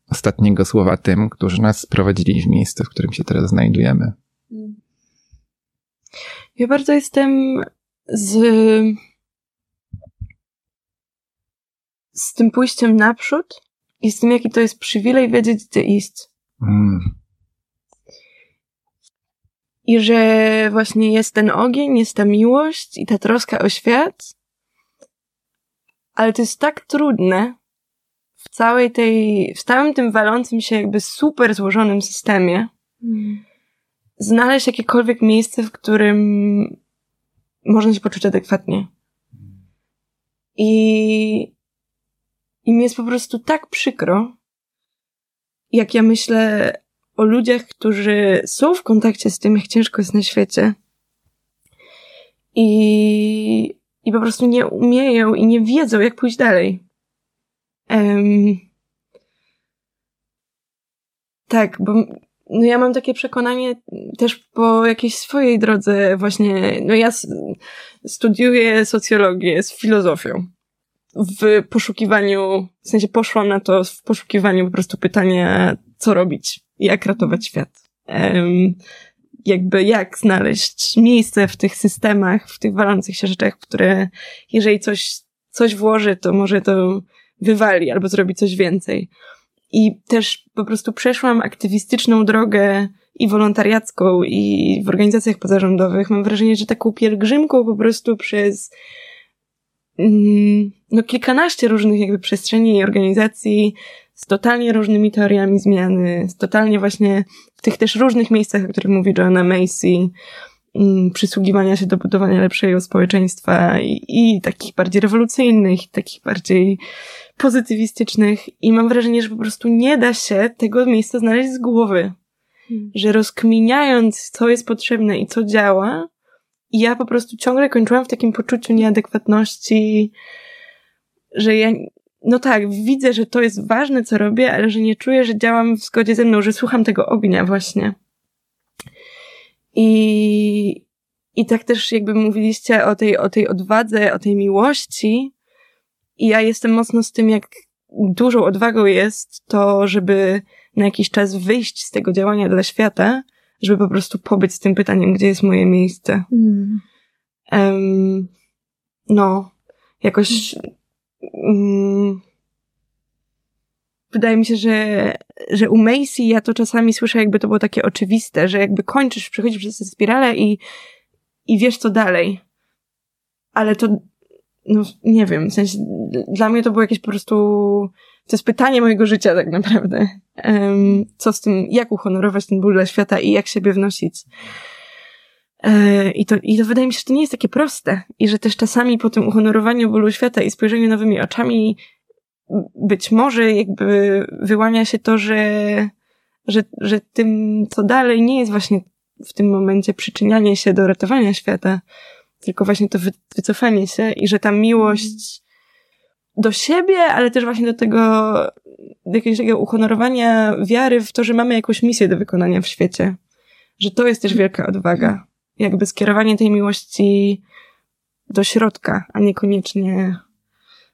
ostatniego słowa tym, którzy nas sprowadzili w miejsce, w którym się teraz znajdujemy.
Ja bardzo jestem z z tym pójściem naprzód i z tym, jaki to jest przywilej wiedzieć, gdzie iść. Mm. I że właśnie jest ten ogień, jest ta miłość i ta troska o świat, ale to jest tak trudne w całej tej, w całym tym walącym się jakby super złożonym systemie, znaleźć jakiekolwiek miejsce, w którym można się poczuć adekwatnie. I, i mi jest po prostu tak przykro, jak ja myślę o ludziach, którzy są w kontakcie z tym, jak ciężko jest na świecie. I, i po prostu nie umieją i nie wiedzą, jak pójść dalej. Um, tak, bo no ja mam takie przekonanie też po jakiejś swojej drodze właśnie, no ja studiuję socjologię z filozofią. W poszukiwaniu, w sensie poszłam na to w poszukiwaniu po prostu pytania, co robić, jak ratować świat. Um, jakby jak znaleźć miejsce w tych systemach, w tych walących się rzeczach, które jeżeli coś, coś włoży, to może to wywali albo zrobi coś więcej. I też po prostu przeszłam aktywistyczną drogę i wolontariacką, i w organizacjach pozarządowych. Mam wrażenie, że taką pielgrzymką po prostu przez mm, no kilkanaście różnych jakby przestrzeni i organizacji z totalnie różnymi teoriami zmiany, z totalnie właśnie w tych też różnych miejscach, o których mówi Joanna Macy, mm, przysługiwania się do budowania lepszego społeczeństwa i, i takich bardziej rewolucyjnych, takich bardziej pozytywistycznych i mam wrażenie, że po prostu nie da się tego miejsca znaleźć z głowy. Hmm. Że rozkminiając, co jest potrzebne i co działa, ja po prostu ciągle kończyłam w takim poczuciu nieadekwatności, że ja, no tak, widzę, że to jest ważne, co robię, ale że nie czuję, że działam w zgodzie ze mną, że słucham tego ognia właśnie. I, i tak też jakby mówiliście o tej, o tej odwadze, o tej miłości, i ja jestem mocno z tym, jak dużą odwagą jest to, żeby na jakiś czas wyjść z tego działania dla świata, żeby po prostu pobyć z tym pytaniem, gdzie jest moje miejsce. Mm. Um, no, jakoś. Um, wydaje mi się, że, że u Macy ja to czasami słyszę, jakby to było takie oczywiste, że jakby kończysz, przechodzisz przez tę spiralę i, i wiesz co dalej. Ale to no nie wiem, w sensie dla mnie to było jakieś po prostu, to jest pytanie mojego życia tak naprawdę. Um, co z tym, jak uhonorować ten ból dla świata i jak siebie wnosić. E, I to, I to wydaje mi się, że to nie jest takie proste. I że też czasami po tym uhonorowaniu bólu świata i spojrzeniu nowymi oczami być może jakby wyłania się to, że, że, że tym, co dalej, nie jest właśnie w tym momencie przyczynianie się do ratowania świata, tylko właśnie to wycofanie się i że ta miłość do siebie, ale też właśnie do tego do jakiegoś takiego uhonorowania wiary w to, że mamy jakąś misję do wykonania w świecie. Że to jest też wielka odwaga. Jakby skierowanie tej miłości do środka, a niekoniecznie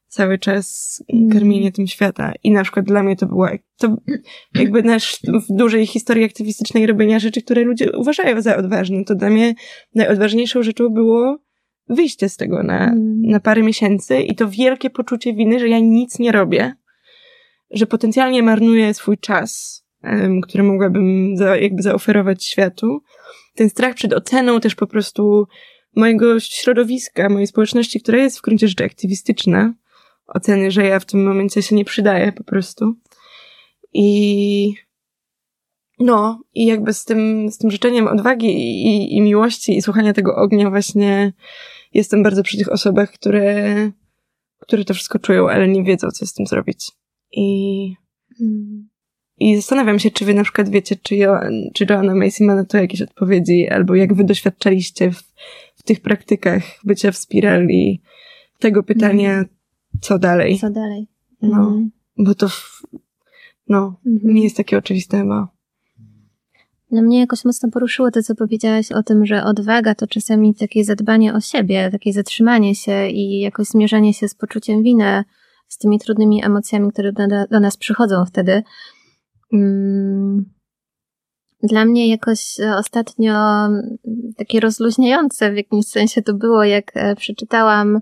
cały czas mm. karmienie tym świata. I na przykład dla mnie to było to jakby nasz w dużej historii aktywistycznej robienia rzeczy, które ludzie uważają za odważne. To dla mnie najodważniejszą rzeczą było wyjście z tego na, mm. na parę miesięcy i to wielkie poczucie winy, że ja nic nie robię, że potencjalnie marnuję swój czas, um, który mogłabym za, jakby zaoferować światu. Ten strach przed oceną też po prostu mojego środowiska, mojej społeczności, która jest w gruncie rzeczy aktywistyczna, oceny, że ja w tym momencie się nie przydaję po prostu. I no, i jakby z tym, z tym życzeniem odwagi i, i miłości i słuchania tego ognia właśnie jestem bardzo przy tych osobach, które, które to wszystko czują, ale nie wiedzą, co z tym zrobić. I, mm. I zastanawiam się, czy wy na przykład wiecie, czy, jo, czy Joanna Macy ma na to jakieś odpowiedzi, albo jak wy doświadczaliście w, w tych praktykach bycia w spirali tego pytania, mm co dalej.
Co dalej.
No, mhm. bo to w, no, mhm. nie jest takie oczywiste chyba.
No mnie jakoś mocno poruszyło to, co powiedziałaś o tym, że odwaga to czasami takie zadbanie o siebie, takie zatrzymanie się i jakoś zmierzanie się z poczuciem winy, z tymi trudnymi emocjami, które do, do nas przychodzą wtedy. Mm. Dla mnie jakoś ostatnio takie rozluźniające w jakimś sensie to było, jak e, przeczytałam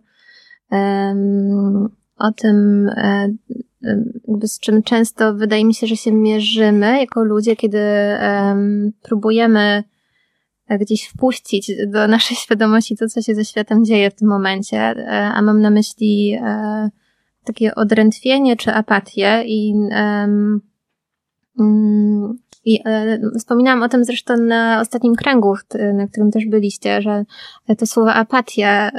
o tym, e, z czym często wydaje mi się, że się mierzymy jako ludzie, kiedy próbujemy gdzieś wpuścić do naszej [LAUGHS] świadomości to, co się ze światem dzieje w tym momencie, e, a mam na myśli e, takie odrętwienie czy apatię i Mm, I e, wspominałam o tym zresztą na ostatnim kręgu, na którym też byliście, że to słowo apatia,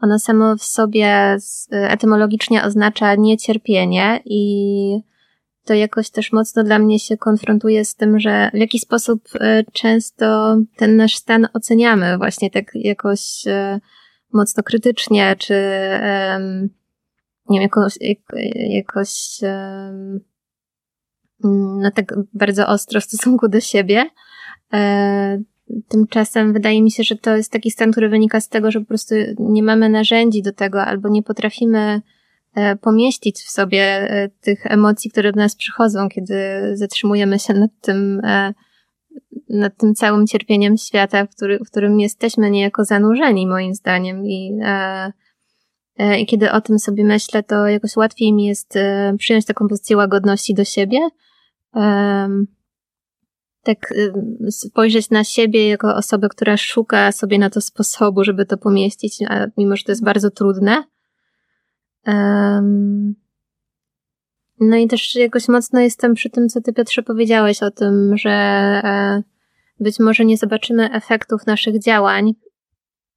ono samo w sobie etymologicznie oznacza niecierpienie i to jakoś też mocno dla mnie się konfrontuje z tym, że w jaki sposób e, często ten nasz stan oceniamy właśnie tak jakoś e, mocno krytycznie, czy nie wiem, jakoś, jakoś no tak bardzo ostro w stosunku do siebie. E, tymczasem wydaje mi się, że to jest taki stan, który wynika z tego, że po prostu nie mamy narzędzi do tego, albo nie potrafimy E, pomieścić w sobie e, tych emocji, które do nas przychodzą, kiedy zatrzymujemy się nad tym, nad tym całym cierpieniem świata, w, który, w którym jesteśmy niejako zanurzeni, moim zdaniem. I, I kiedy o tym sobie myślę, to jakoś łatwiej mi jest przyjąć taką pozycję łagodności do siebie. Tak spojrzeć na siebie jako osobę, która szuka sobie na to sposobu, żeby to pomieścić, mimo że to jest bardzo trudne. Um, no i też jakoś mocno jestem przy tym, co ty Piotrze powiedziałeś o tym, że e, być może nie zobaczymy efektów naszych działań.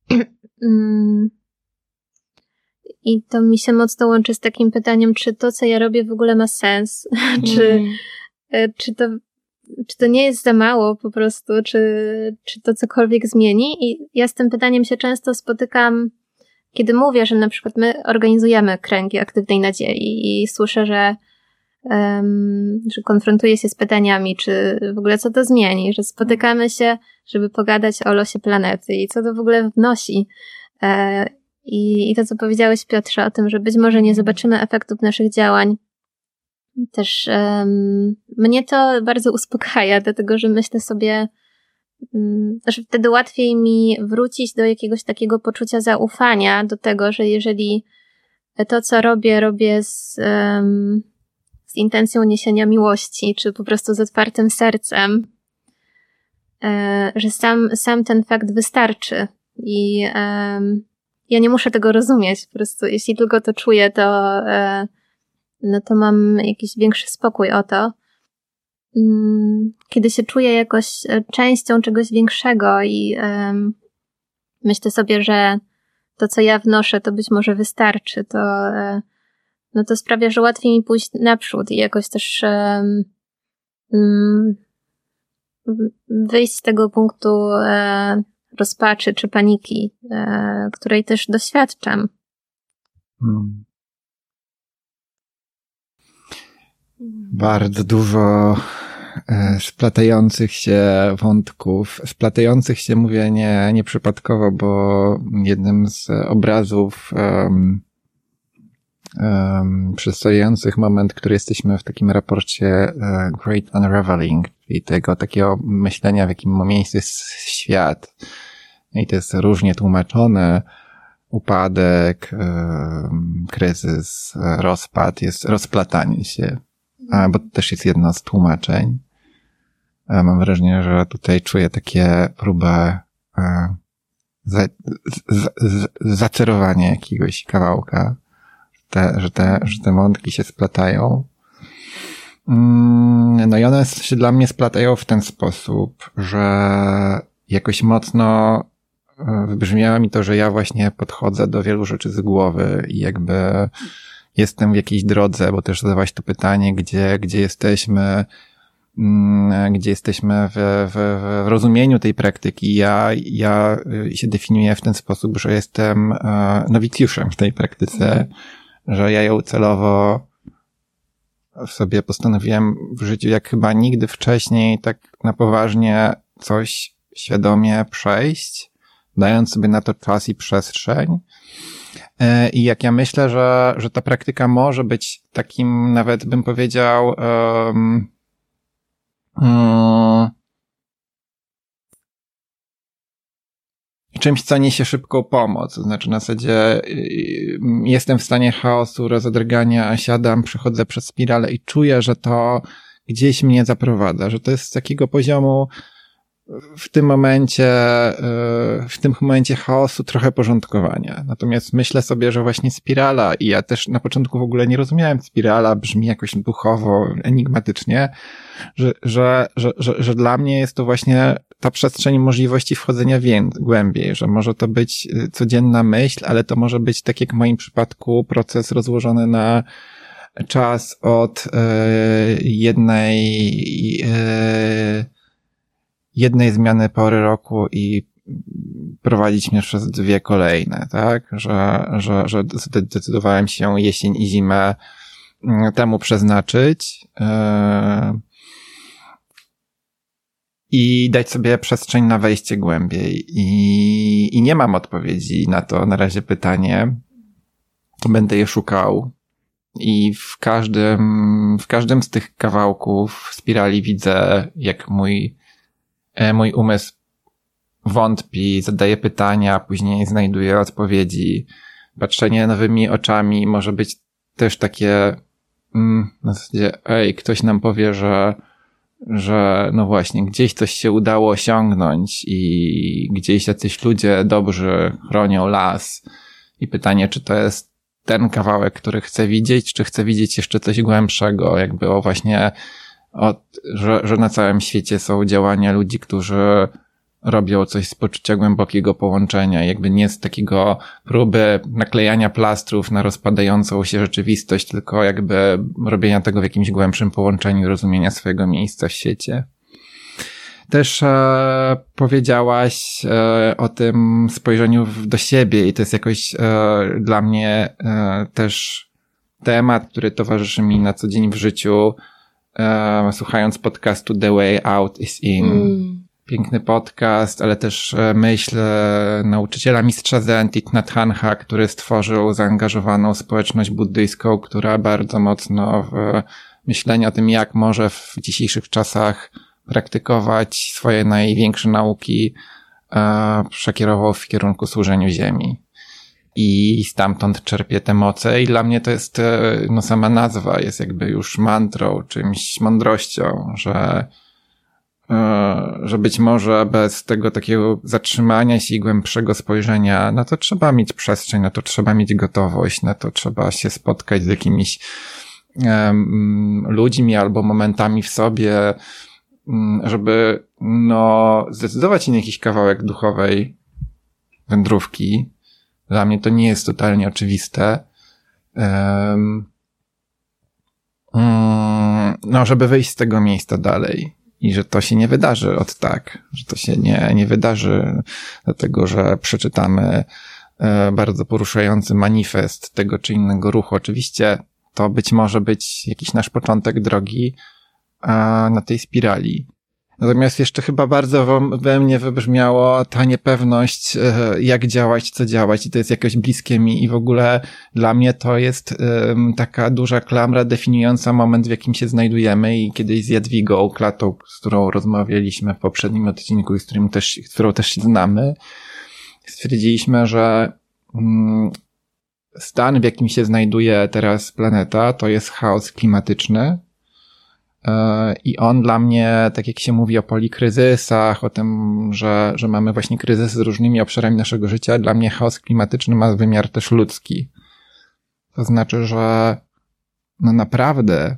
[CLEARS THROAT] Mm. I to mi się mocno łączy z takim pytaniem, czy to, co ja robię, w ogóle ma sens? [LAUGHS] czy, mm. e, czy, to, czy to nie jest za mało po prostu? Czy, czy to cokolwiek zmieni? I ja z tym pytaniem się często spotykam kiedy mówię, że na przykład my organizujemy kręgi aktywnej nadziei i słyszę, że, um, że konfrontuję się z pytaniami, czy w ogóle co to zmieni, że spotykamy się, żeby pogadać o losie planety i co to w ogóle wnosi. E, i, I to, co powiedziałeś, Piotrze, o tym, że być może nie zobaczymy efektów naszych działań, też um, mnie to bardzo uspokaja, dlatego że myślę sobie, Mm, że wtedy łatwiej mi wrócić do jakiegoś takiego poczucia zaufania, do tego, że jeżeli to, co robię, robię z, um, z intencją niesienia miłości, czy po prostu z otwartym sercem, e, że sam, sam ten fakt wystarczy. I um, ja nie muszę tego rozumieć. Po prostu, jeśli tylko to czuję, to, e, no to mam jakiś większy spokój o to. Mm, kiedy się czuję jakoś e, częścią czegoś większego i myślę sobie, że to, co ja wnoszę, to być może wystarczy, to, e, no to sprawia, że łatwiej mi pójść naprzód i jakoś też um, wyjść z tego punktu e, rozpaczy czy paniki, której też doświadczam. Hmm.
Bardzo dużo e, splatających się wątków. Splatających się mówię nie, nieprzypadkowo, bo jednym z obrazów um, um, przedstawiających moment, który jesteśmy w takim raporcie uh, Great Unraveling, czyli tego takiego myślenia, w jakim miejscu jest świat. I to jest różnie tłumaczone upadek, kryzys, rozpad, jest rozplatanie się bo to też jest jedno z tłumaczeń. Mam wrażenie, że tutaj czuję takie próbę e, za, za, za, zacerowania jakiegoś kawałka, te, że, te, że te wątki się splatają. Mm, no i one się dla mnie splatają w ten sposób, że jakoś mocno e, wybrzmiało mi to, że ja właśnie podchodzę do wielu rzeczy z głowy i jakby jestem w jakiejś drodze, bo też zadawałaś to pytanie, gdzie, gdzie jesteśmy, mm, gdzie jesteśmy w, w, w rozumieniu tej praktyki. Ja, ja y, się definiuję w ten sposób, że jestem e, nowicjuszem w tej praktyce, że ja ją celowo w sobie postanowiłem w życiu, jak chyba nigdy wcześniej, tak na poważnie coś świadomie przejść, dając sobie na to czas i przestrzeń. E, I jak ja myślę, że, że ta praktyka może być takim, nawet bym powiedział, um, um, czymś, co niesie szybką pomoc. To znaczy, na zasadzie y, jestem w stanie chaosu, rozedrgania, siadam, przechodzę przez spiralę i czuję, że to gdzieś mnie zaprowadza, że to jest z takiego poziomu w tym momencie, w tym momencie chaosu trochę porządkowania. Natomiast myślę sobie, że właśnie spirala, i ja też na początku w ogóle nie rozumiałem, spirala brzmi jakoś duchowo, enigmatycznie, że, że, że, że, że dla mnie jest to właśnie ta przestrzeń możliwości wchodzenia wię- głębiej, że może to być y, codzienna myśl, ale to może być, tak jak w moim przypadku, proces rozłożony na czas od e, jednej e, jednej zmiany pory roku i prowadzić mnie przez dwie kolejne, tak? Że, że, że zdecydowałem się jesień i zimę mm, temu przeznaczyć. E, i dać sobie przestrzeń na wejście głębiej. I, I nie mam odpowiedzi na to na razie pytanie. Będę je szukał. I w każdym, w każdym z tych kawałków spirali widzę, jak mój, mój umysł wątpi, zadaje pytania, później znajduje odpowiedzi. Patrzenie nowymi oczami może być też takie, mm, na zasadzie, ej, ktoś nam powie, że że no właśnie, gdzieś coś się udało osiągnąć i gdzieś jacyś ludzie dobrzy chronią las. I pytanie, czy to jest ten kawałek, który chcę widzieć, czy chcę widzieć jeszcze coś głębszego, jakby o właśnie, od, że, że na całym świecie są działania ludzi, którzy robią coś z poczucia głębokiego połączenia, jakby nie z takiego próby naklejania plastrów na rozpadającą się rzeczywistość, tylko jakby robienia tego w jakimś głębszym połączeniu, rozumienia swojego miejsca w świecie. Też e, powiedziałaś e, o tym spojrzeniu do siebie i to jest jakoś e, dla mnie e, też temat, który towarzyszy mi na co dzień w życiu, e, słuchając podcastu The Way Out is In. Mm piękny podcast, ale też e, myśl nauczyciela mistrza Zen Thich który stworzył zaangażowaną społeczność buddyjską, która bardzo mocno w myśleniu o tym, jak może w dzisiejszych czasach praktykować swoje największe nauki, e, przekierował w kierunku służeniu ziemi. I stamtąd czerpie te moce i dla mnie to jest, no sama nazwa jest jakby już mantrą, czymś mądrością, że E, że być może bez tego takiego zatrzymania się i głębszego spojrzenia, na to trzeba mieć przestrzeń, na to trzeba mieć gotowość, na to trzeba się spotkać z jakimiś ludźmi albo momentami w sobie, um, żeby no, zdecydować się na jakiś kawałek duchowej wędrówki. Dla mnie to nie jest totalnie oczywiste. Um, no, żeby wyjść z tego miejsca dalej i że to się nie wydarzy od tak, że to się nie, nie wydarzy dlatego, że przeczytamy e, bardzo poruszający manifest tego czy innego ruchu. Oczywiście to być może być jakiś nasz początek drogi na tej spirali. Natomiast jeszcze chyba bardzo we mnie wybrzmiało ta niepewność, e, jak działać, co działać. I to jest jakoś bliskie mi. I w ogóle dla mnie to jest taka duża klamra definiująca moment, w jakim się znajdujemy. I kiedyś z Jadwigą Klatą, z którą rozmawialiśmy w poprzednim odcinku i z którym też, z którą też się znamy, stwierdziliśmy, że mm, stan, w jakim się znajduje teraz planeta, to jest chaos klimatyczny, I on dla mnie, tak jak się mówi o polikryzysach, o tym, że, że mamy właśnie kryzysy z różnymi obszarami naszego życia, dla mnie chaos klimatyczny ma wymiar też ludzki. To znaczy, że no naprawdę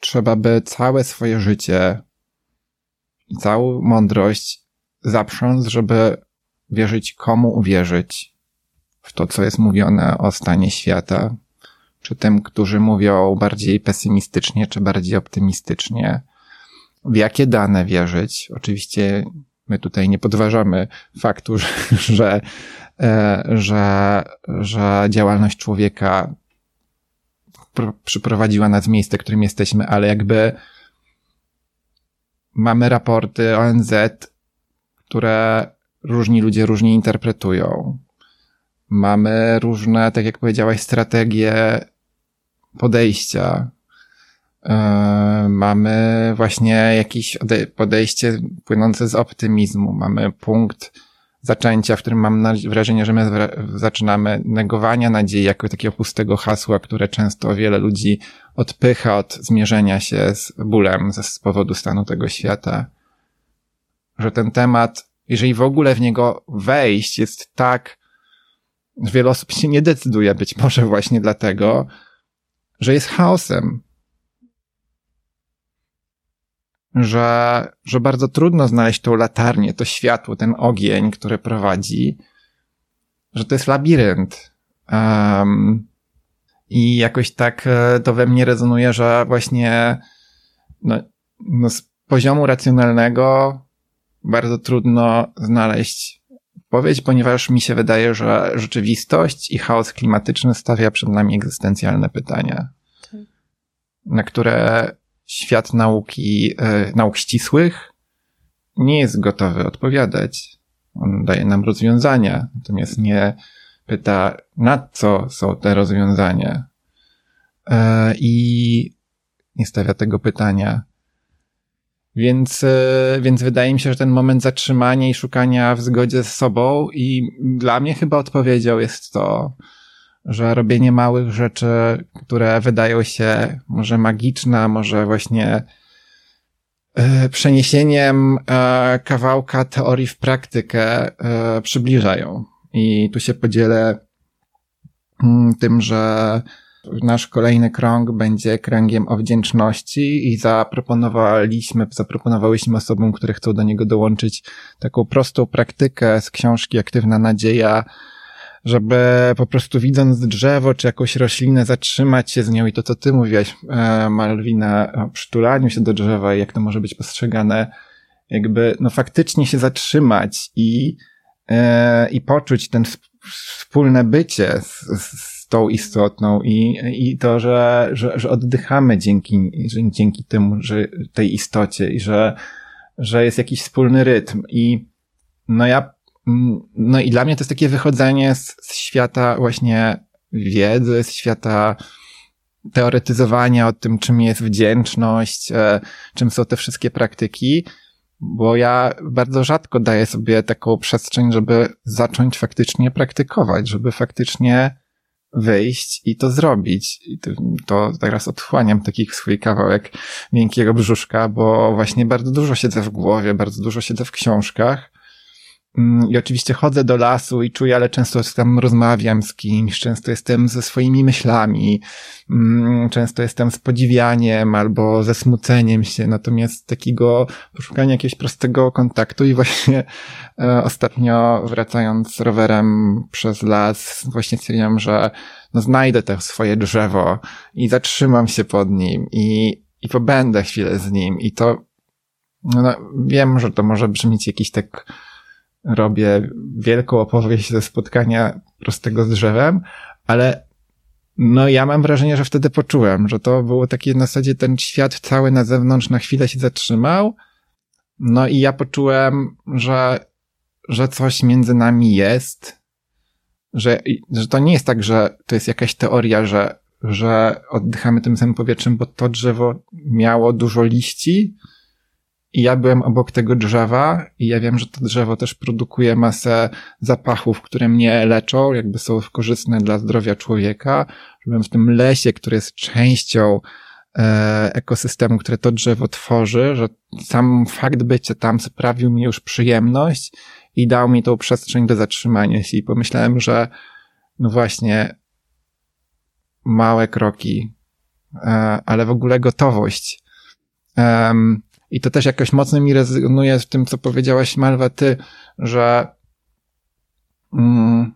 trzeba by całe swoje życie i całą mądrość zaprząc, żeby wierzyć komu uwierzyć w to, co jest mówione o stanie świata, czy tym, którzy mówią bardziej pesymistycznie, czy bardziej optymistycznie, w jakie dane wierzyć. Oczywiście my tutaj nie podważamy faktu, [LAUGHS] że, że, e, że, że działalność człowieka przyprowadziła nas w miejsce, w którym jesteśmy, ale jakby mamy raporty ONZ, które różni ludzie różnie interpretują. Mamy różne, tak jak powiedziałaś, strategie podejścia. E, mamy właśnie jakieś podejście płynące z optymizmu. Mamy punkt zaczęcia, w którym mam wrażenie, że my zaczynamy negowania nadziei jako takiego pustego hasła, które często wiele ludzi odpycha od zmierzenia się z bólem z powodu stanu tego świata. Że ten temat, jeżeli w ogóle w niego wejść, jest tak, że wiele osób się nie decyduje, być może właśnie dlatego, że jest chaosem. Że, że bardzo trudno znaleźć tą latarnię, to światło, ten ogień, który prowadzi, że to jest labirynt. Um, I jakoś tak e, to we mnie rezonuje, że właśnie no, no z poziomu racjonalnego bardzo trudno znaleźć odpowiedź, ponieważ mi się wydaje, że rzeczywistość i chaos klimatyczny stawia przed nami egzystencjalne pytania, tak. na które świat nauki, e, nauk ścisłych nie jest gotowy odpowiadać. On daje nam rozwiązania, natomiast nie pyta, na co są te rozwiązania. E, I nie stawia tego pytania. Więc, e, więc wydaje mi się, że ten moment zatrzymania i szukania w zgodzie z sobą i dla mnie chyba odpowiedzią jest to, że robienie małych rzeczy, które wydają się może magiczne, może właśnie e, przeniesieniem kawałka teorii w praktykę przybliżają. I tu się podzielę mm, tym, że nasz kolejny krąg będzie kręgiem o wdzięczności i zaproponowaliśmy, zaproponowałyśmy osobom, które chcą do niego dołączyć taką prostą praktykę z książki Aktywna Nadzieja, żeby po prostu widząc drzewo czy jakąś roślinę zatrzymać się z nią i to, co ty mówiłaś, e, Malwina, o przytulaniu się do drzewa i jak to może być postrzegane, jakby no faktycznie się zatrzymać i E, i poczuć ten wspólne bycie z, z tą istotną i, i to, że, że, że oddychamy dzięki, dzięki temu, że tej istocie i że, że jest jakiś wspólny rytm. I no ja, no i dla mnie to jest takie wychodzenie z, z świata właśnie wiedzy, z świata teoretyzowania o tym, czym jest wdzięczność, e, czym są te wszystkie praktyki, bo ja bardzo rzadko daję sobie taką przestrzeń, żeby zacząć faktycznie praktykować, żeby faktycznie wyjść i to zrobić. I to, teraz odchłaniam taki swój kawałek miękkiego brzuszka, bo właśnie bardzo dużo siedzę w głowie, bardzo dużo siedzę w książkach I oczywiście chodzę do lasu i czuję, ale często tam rozmawiam z kimś, często jestem ze swoimi myślami, mm, często jestem z podziwianiem albo ze smuceniem się, natomiast takiego poszukania jakiegoś prostego kontaktu i właśnie e, ostatnio wracając rowerem przez las, właśnie stwierdziłam, że no znajdę to swoje drzewo i zatrzymam się pod nim i, i pobędę chwilę z nim i to, no, wiem, że to może brzmieć jakiś tak robię wielką opowieść ze spotkania prostego z drzewem, ale no ja mam wrażenie, że wtedy poczułem, że to było takie na zasadzie ten świat cały na zewnątrz na chwilę się zatrzymał, no i ja poczułem, że, że coś między nami jest, że, że to nie jest tak, że to jest jakaś teoria, że, że oddychamy tym samym powietrzem, bo to drzewo miało dużo liści, i ja byłem obok tego drzewa i ja wiem, że to drzewo też produkuje masę zapachów, które mnie leczą, jakby są korzystne dla zdrowia człowieka. Byłem w tym lesie, który jest częścią e, ekosystemu, które to drzewo tworzy, że sam fakt bycia tam sprawił mi już przyjemność i dał mi tą przestrzeń do zatrzymania się i pomyślałem, że no właśnie małe kroki, e, ale w ogóle gotowość. I to też jakoś mocno mi rezonuje w tym, co powiedziałaś, Malwa, ty, że, mm,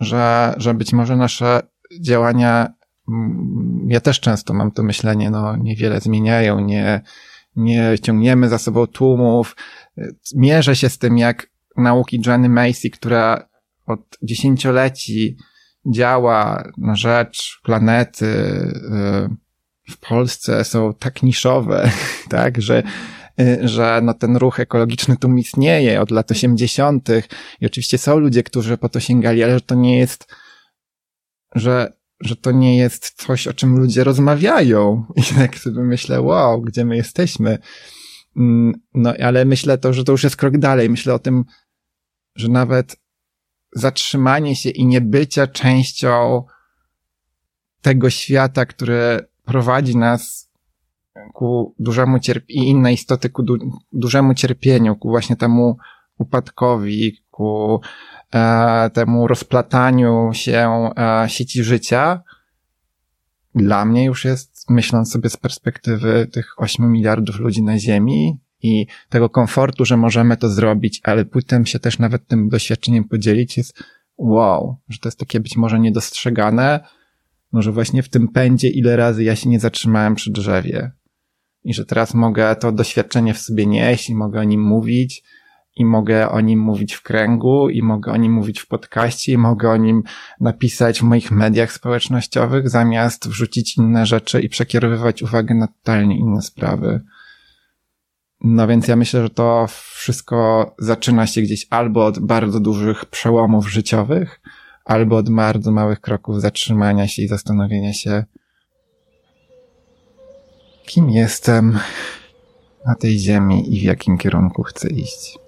że, że być może nasze działania, mm, ja też często mam to myślenie, no niewiele zmieniają, nie, nie ciągniemy za sobą tłumów. Mierzę się z tym, jak nauki Jenny Macy, która od dziesięcioleci działa na rzecz planety, yy, w Polsce są tak niszowe, [LAUGHS] tak, że y, że no ten ruch ekologiczny tu istnieje od lat 80. i oczywiście są ludzie, którzy po to sięgali, ale że to nie jest, że, że to nie jest coś, o czym ludzie rozmawiają. [LAUGHS] I tak sobie myślę, wow, gdzie my jesteśmy. Mm, no, ale myślę to, że to już jest krok dalej. Myślę o tym, że nawet zatrzymanie się i niebycia częścią tego świata, który prowadzi nas ku dużemu cierpieniu i inne istoty ku du dużemu cierpieniu, ku właśnie temu upadkowi, ku e, temu rozplataniu się e, sieci życia, dla mnie już jest, myśląc sobie z perspektywy tych 8 miliardów ludzi na Ziemi i tego komfortu, że możemy to zrobić, ale potem się też nawet tym doświadczeniem podzielić, jest wow, że to jest takie być może niedostrzegane, może właśnie w tym pędzie, ile razy ja się nie zatrzymałem przy drzewie. I że teraz mogę to doświadczenie w sobie nieść i mogę o nim mówić, i mogę o nim mówić w kręgu, i mogę o nim mówić w podcaście, i mogę o nim napisać w moich mediach społecznościowych, zamiast wrzucić inne rzeczy i przekierowywać uwagę na totalnie inne sprawy. No więc ja myślę, że to wszystko zaczyna się gdzieś albo od bardzo dużych przełomów życiowych, albo od bardzo małych kroków zatrzymania się i zastanowienia się, kim jestem na tej ziemi i w jakim kierunku chcę iść.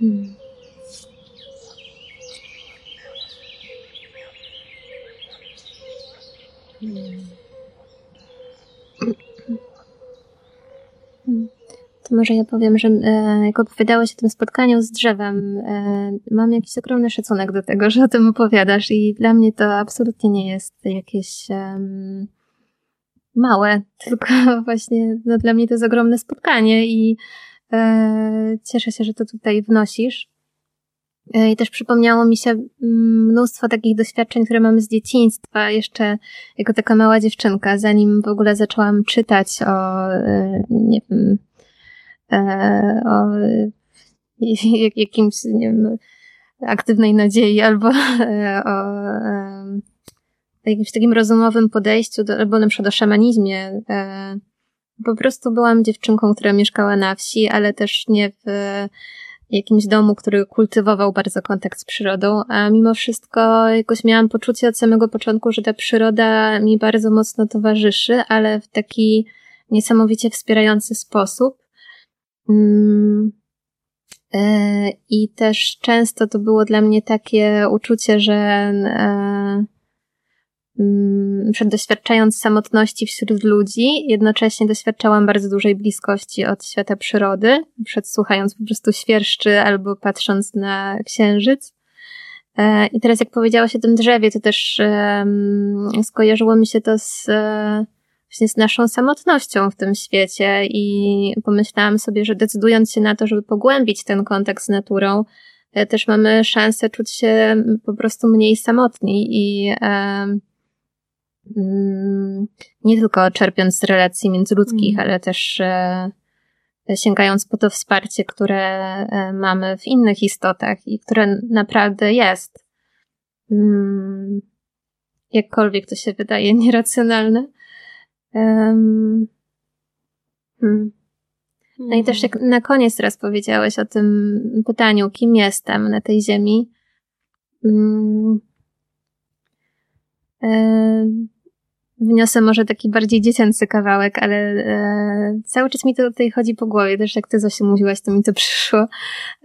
Hmm.
To może ja powiem, że e, jak opowiadałeś o tym spotkaniu z drzewem, e, mam jakiś ogromny szacunek do tego, że o tym opowiadasz i dla mnie to absolutnie nie jest jakieś małe, [LAUGHS] tylko właśnie no, dla mnie to jest ogromne spotkanie i e, cieszę się, że to tutaj wnosisz. I też przypomniało mi się mm, mnóstwo takich doświadczeń, które mamy z dzieciństwa, jeszcze jako taka mała dziewczynka, zanim w ogóle zaczęłam czytać o, nie wiem, o jakimś, nie wiem, aktywnej nadziei albo e, o, o jakimś takim rozumowym podejściu do, albo na przykład o szamanizmie. E, po prostu byłam dziewczynką, która mieszkała na wsi, ale też nie w jakimś domu, który kultywował bardzo kontakt z przyrodą, a mimo wszystko jakoś miałam poczucie od samego początku, że ta przyroda mi bardzo mocno towarzyszy, ale w taki niesamowicie wspierający sposób. Mm, e, I też często to było dla mnie takie uczucie, że e, mm, przed doświadczając samotności wśród ludzi, jednocześnie doświadczałam bardzo dużej bliskości od świata przyrody, przed słuchając po prostu świerszczy albo patrząc na księżyc. E, I teraz jak powiedziałaś o tym drzewie, to też skojarzyło mi się to z właśnie z naszą samotnością w tym świecie i pomyślałam sobie, że decydując się na to, żeby pogłębić ten kontakt z naturą, e, też mamy szansę czuć się po prostu mniej samotni i mm, nie tylko czerpiąc z relacji międzyludzkich, mm. ale też e, sięgając po to wsparcie, które e, mamy w innych istotach i które naprawdę jest. Mm, jakkolwiek to się wydaje [LAUGHS] nieracjonalne. Um, hmm. No i też jak na koniec teraz powiedziałeś o tym pytaniu, kim jestem na tej ziemi. Um, wniosę może taki bardziej dziecięcy kawałek, ale e, cały czas mi to tutaj chodzi po głowie. Też jak ty Zosiu mówiłaś, to mi to [LAUGHS] przyszło.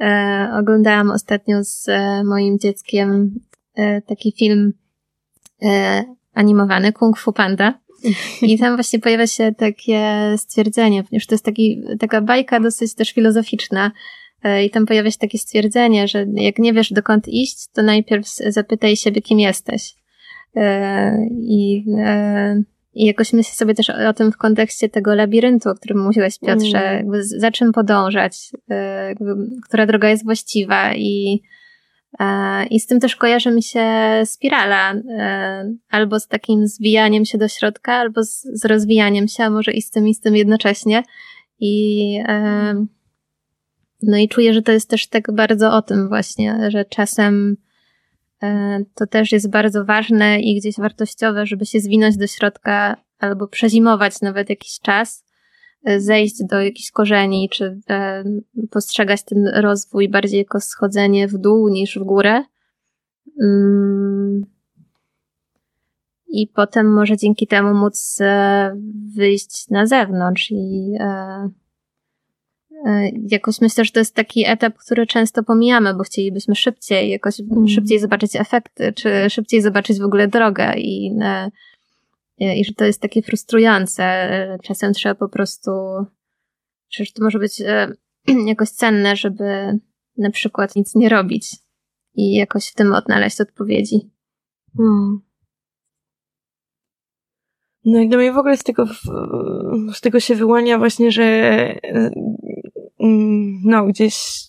E, oglądałam ostatnio z e, moim dzieckiem e, taki film e, animowany Kung Fu Panda. I tam właśnie pojawia się takie stwierdzenie, ponieważ to jest taki, taka bajka dosyć też filozoficzna. E, I tam pojawia się takie stwierdzenie, że jak nie wiesz dokąd iść, to najpierw zapytaj siebie, kim jesteś. E, I, e, i jakoś myślę sobie też o, tym w kontekście tego labiryntu, o którym mówiłeś, Piotrze, mm. jakby za czym podążać, jakby, która droga jest właściwa i I z tym też kojarzy mi się spirala, e, albo z takim zwijaniem się do środka, albo z, z rozwijaniem się, a może i z tym, i z tym jednocześnie. I, e, no i czuję, że to jest też tak bardzo o tym właśnie, że czasem to też jest bardzo ważne i gdzieś wartościowe, żeby się zwinąć do środka albo przezimować nawet jakiś czas, zejść do jakichś korzeni, czy e, postrzegać ten rozwój bardziej jako schodzenie w dół niż w górę. Mm. I potem może dzięki temu móc e, wyjść na zewnątrz i, e, E, jakoś myślę, że to jest taki etap, który często pomijamy, bo chcielibyśmy szybciej, jakoś mm. szybciej zobaczyć efekty, czy szybciej zobaczyć w ogóle drogę i, e, i że to jest takie frustrujące. Czasem trzeba po prostu, przecież to może być [CLEARS THROAT] jakoś cenne, żeby na przykład nic nie robić i jakoś w tym odnaleźć odpowiedzi. Hmm.
No i dla mnie w ogóle z tego, z tego się wyłania właśnie, że mm, no gdzieś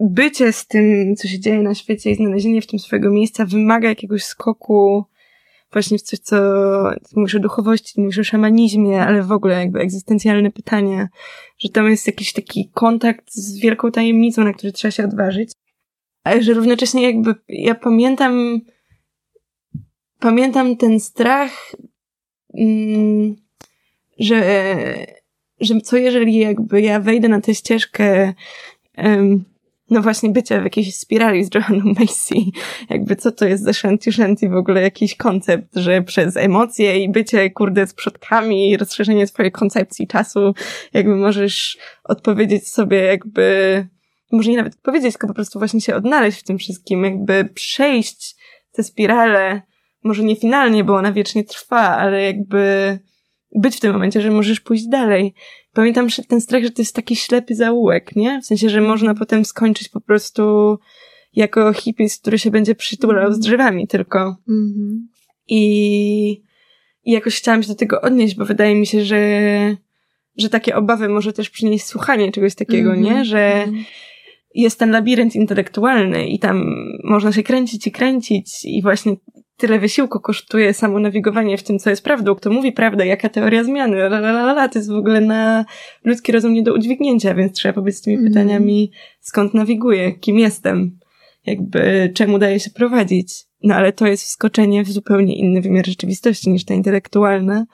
bycie z tym, co się dzieje na świecie i znalezienie w tym swojego miejsca wymaga jakiegoś skoku właśnie w coś, co mówisz o duchowości, mówisz o szamanizmie, ale w ogóle jakby egzystencjalne pytania, że tam jest jakiś taki kontakt z wielką tajemnicą, na który trzeba się odważyć. Ale że równocześnie jakby ja pamiętam pamiętam ten strach Mm, że, że co jeżeli jakby ja wejdę na tę ścieżkę no właśnie bycia w jakiejś spirali z Joanną Macy, jakby co to jest za shanty shanty w ogóle jakiś koncept, że przez emocje i bycie kurde z przodkami i rozszerzenie swojej koncepcji czasu jakby możesz odpowiedzieć sobie jakby może nie nawet odpowiedzieć, tylko po prostu właśnie się odnaleźć w tym wszystkim, jakby przejść tę spiralę może nie finalnie, bo ona wiecznie trwa, ale jakby być w tym momencie, że możesz pójść dalej. Pamiętam ten strach, że to jest taki ślepy zaułek, nie? W sensie, że można potem skończyć po prostu jako hippies, który się będzie przytulał z drzewami tylko. Mm-hmm. I, I jakoś chciałam się do tego odnieść, bo wydaje mi się, że, że takie obawy może też przynieść słuchanie czegoś takiego, nie? Że mm-hmm. jest ten labirynt intelektualny i tam można się kręcić i kręcić i właśnie tyle wysiłku kosztuje samo nawigowanie w tym, co jest prawdą, kto mówi prawdę, jaka teoria zmiany, la, to jest w ogóle na ludzki rozum nie do udźwignięcia, więc trzeba pobyć z tymi mm. pytaniami, skąd nawiguję, kim jestem, jakby czemu daje się prowadzić. No ale to jest wskoczenie w zupełnie inny wymiar rzeczywistości niż ta intelektualna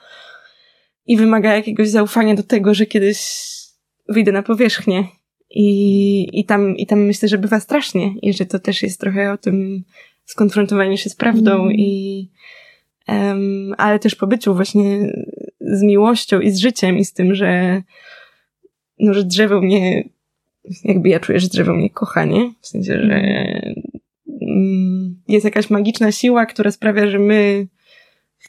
i wymaga jakiegoś zaufania do tego, że kiedyś wyjdę na powierzchnię i, i tam, i tam myślę, że bywa strasznie i że to też jest trochę o tym, skonfrontowanie się z prawdą mm. i um, ale też po byciu właśnie z miłością i z życiem i z tym, że no, że drzewo mnie jakby ja czuję, że drzewo mnie kocha, nie? W sensie, że um, jest jakaś magiczna siła, która sprawia, że my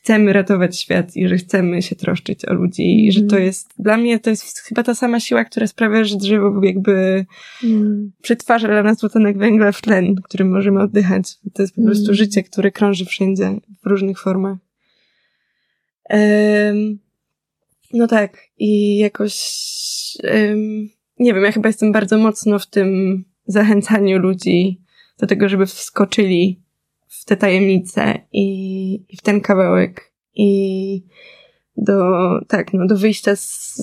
chcemy ratować świat i że chcemy się troszczyć o ludzi i że to mhm. jest, dla mnie to jest chyba ta sama siła, która sprawia, że drzewo jakby mm. przetwarza dla nas dwutlenek węgla w tlen, którym możemy oddychać. To jest po prostu mm. życie, które krąży wszędzie, w różnych formach. Um, no tak, i jakoś, um, nie wiem, ja chyba jestem bardzo mocno w tym zachęcaniu ludzi do tego, żeby wskoczyli w te tajemnice i, i w ten kawałek i do, tak, no, do wyjścia z,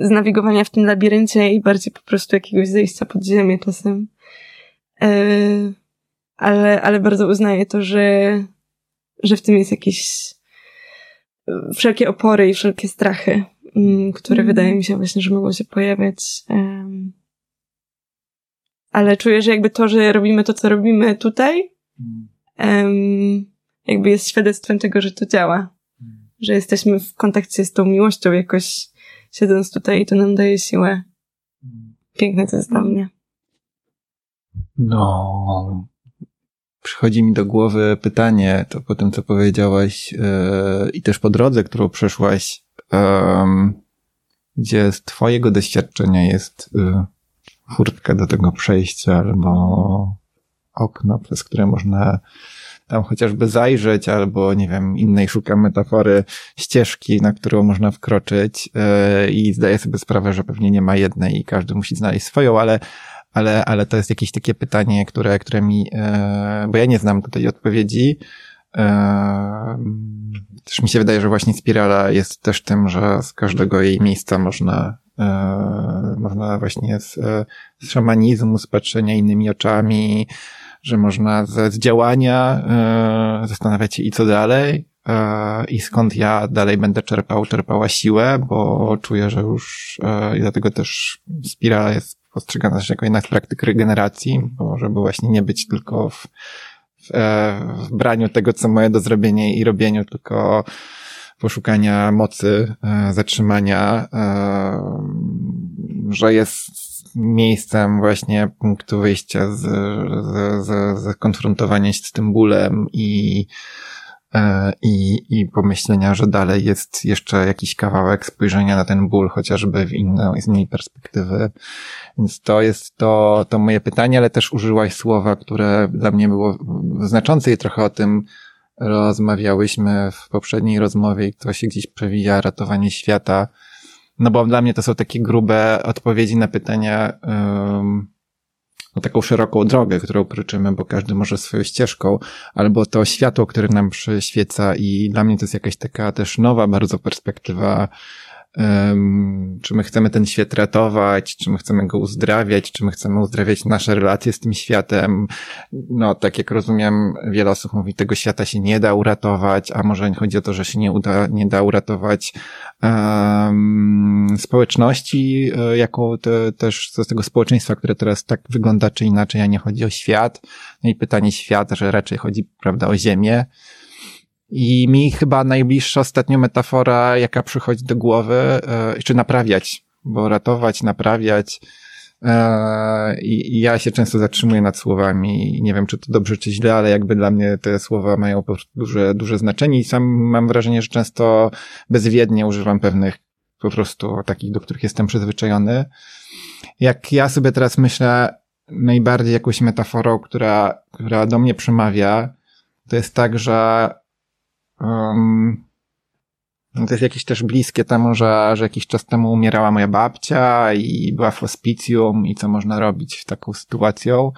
z, nawigowania w tym labiryncie i bardziej po prostu jakiegoś zejścia pod ziemię czasem. E, ale, ale bardzo uznaję to, że, że w tym jest jakieś wszelkie opory i wszelkie strachy, m, mm, które mm. wydaje mi się właśnie, że mogą się pojawiać. Ale czuję, że jakby to, że robimy to, co robimy tutaj, mm jakby jest świadectwem tego, że to działa. Że jesteśmy w kontakcie z tą miłością jakoś siedząc tutaj i to nam daje siłę. Piękne to jest dla mnie.
No, przychodzi mi do głowy pytanie, to po tym, co powiedziałaś, yy, i też po drodze, którą przeszłaś, yy, gdzie z twojego doświadczenia jest yy, furtka do tego przejścia, albo okno, przez które można tam chociażby zajrzeć, albo nie wiem, innej szukam metafory, ścieżki, na którą można wkroczyć yy, i zdaję sobie sprawę, że pewnie nie ma jednej i każdy musi znaleźć swoją, ale ale, ale to jest jakieś takie pytanie, które, które mi, yy, bo ja nie znam tutaj odpowiedzi. Yy, też mi się wydaje, że właśnie spirala jest też tym, że z każdego jej miejsca można można właśnie z, z szamanizmu, z patrzenia innymi oczami, że można z, z działania e, zastanawiać się i co dalej, e, i skąd ja dalej będę czerpał, czerpała siłę, bo czuję, że już e, i dlatego też spirala jest postrzegana też jako jedna z praktyk regeneracji, bo żeby właśnie nie być tylko w, w, w braniu tego, co moje do zrobienia i robieniu, tylko poszukania mocy, zatrzymania, że jest miejscem właśnie punktu wyjścia z, z, z, z konfrontowania się z tym bólem i, e, i, i pomyślenia, że dalej jest jeszcze jakiś kawałek spojrzenia na ten ból, chociażby w inną, z innej perspektywy. Więc to jest to, to moje pytanie, ale też użyłaś słowa, które dla mnie było znaczące i trochę o tym rozmawiałyśmy w poprzedniej rozmowie i to się gdzieś przewija ratowanie świata. No bo dla mnie to są takie grube odpowiedzi na pytania, um, no taką szeroką drogę, którą kryczymy, bo każdy może swoją ścieżką, albo to światło, które nam przyświeca i dla mnie to jest jakaś taka też nowa bardzo perspektywa czy my chcemy ten świat ratować, czy my chcemy go uzdrawiać, czy my chcemy uzdrawiać nasze relacje z tym światem. No, tak jak rozumiem, wiele osób mówi, tego świata się nie da uratować, a może chodzi o to, że się nie uda, nie da uratować um, społeczności, e, jako te, też z tego społeczeństwa, które teraz tak wygląda czy inaczej, a nie chodzi o świat. No i pytanie świata, że raczej chodzi, prawda, o ziemię. I mi chyba najbliższa ostatnio metafora, jaka przychodzi do głowy, yy, czy naprawiać, bo ratować, naprawiać. Yy, I ja się często zatrzymuję nad słowami. Nie wiem, czy to dobrze, czy źle, ale jakby dla mnie te słowa mają po prostu duże, duże znaczenie i sam mam wrażenie, że często bezwiednie używam pewnych po prostu takich, do których jestem przyzwyczajony. Jak ja sobie teraz myślę najbardziej jakąś metaforą, która, która do mnie przemawia, to jest tak, że Um, to jest jakieś też bliskie temu, że, że jakiś czas temu umierała moja babcia i była w hospicjum i co można robić w taką sytuacją.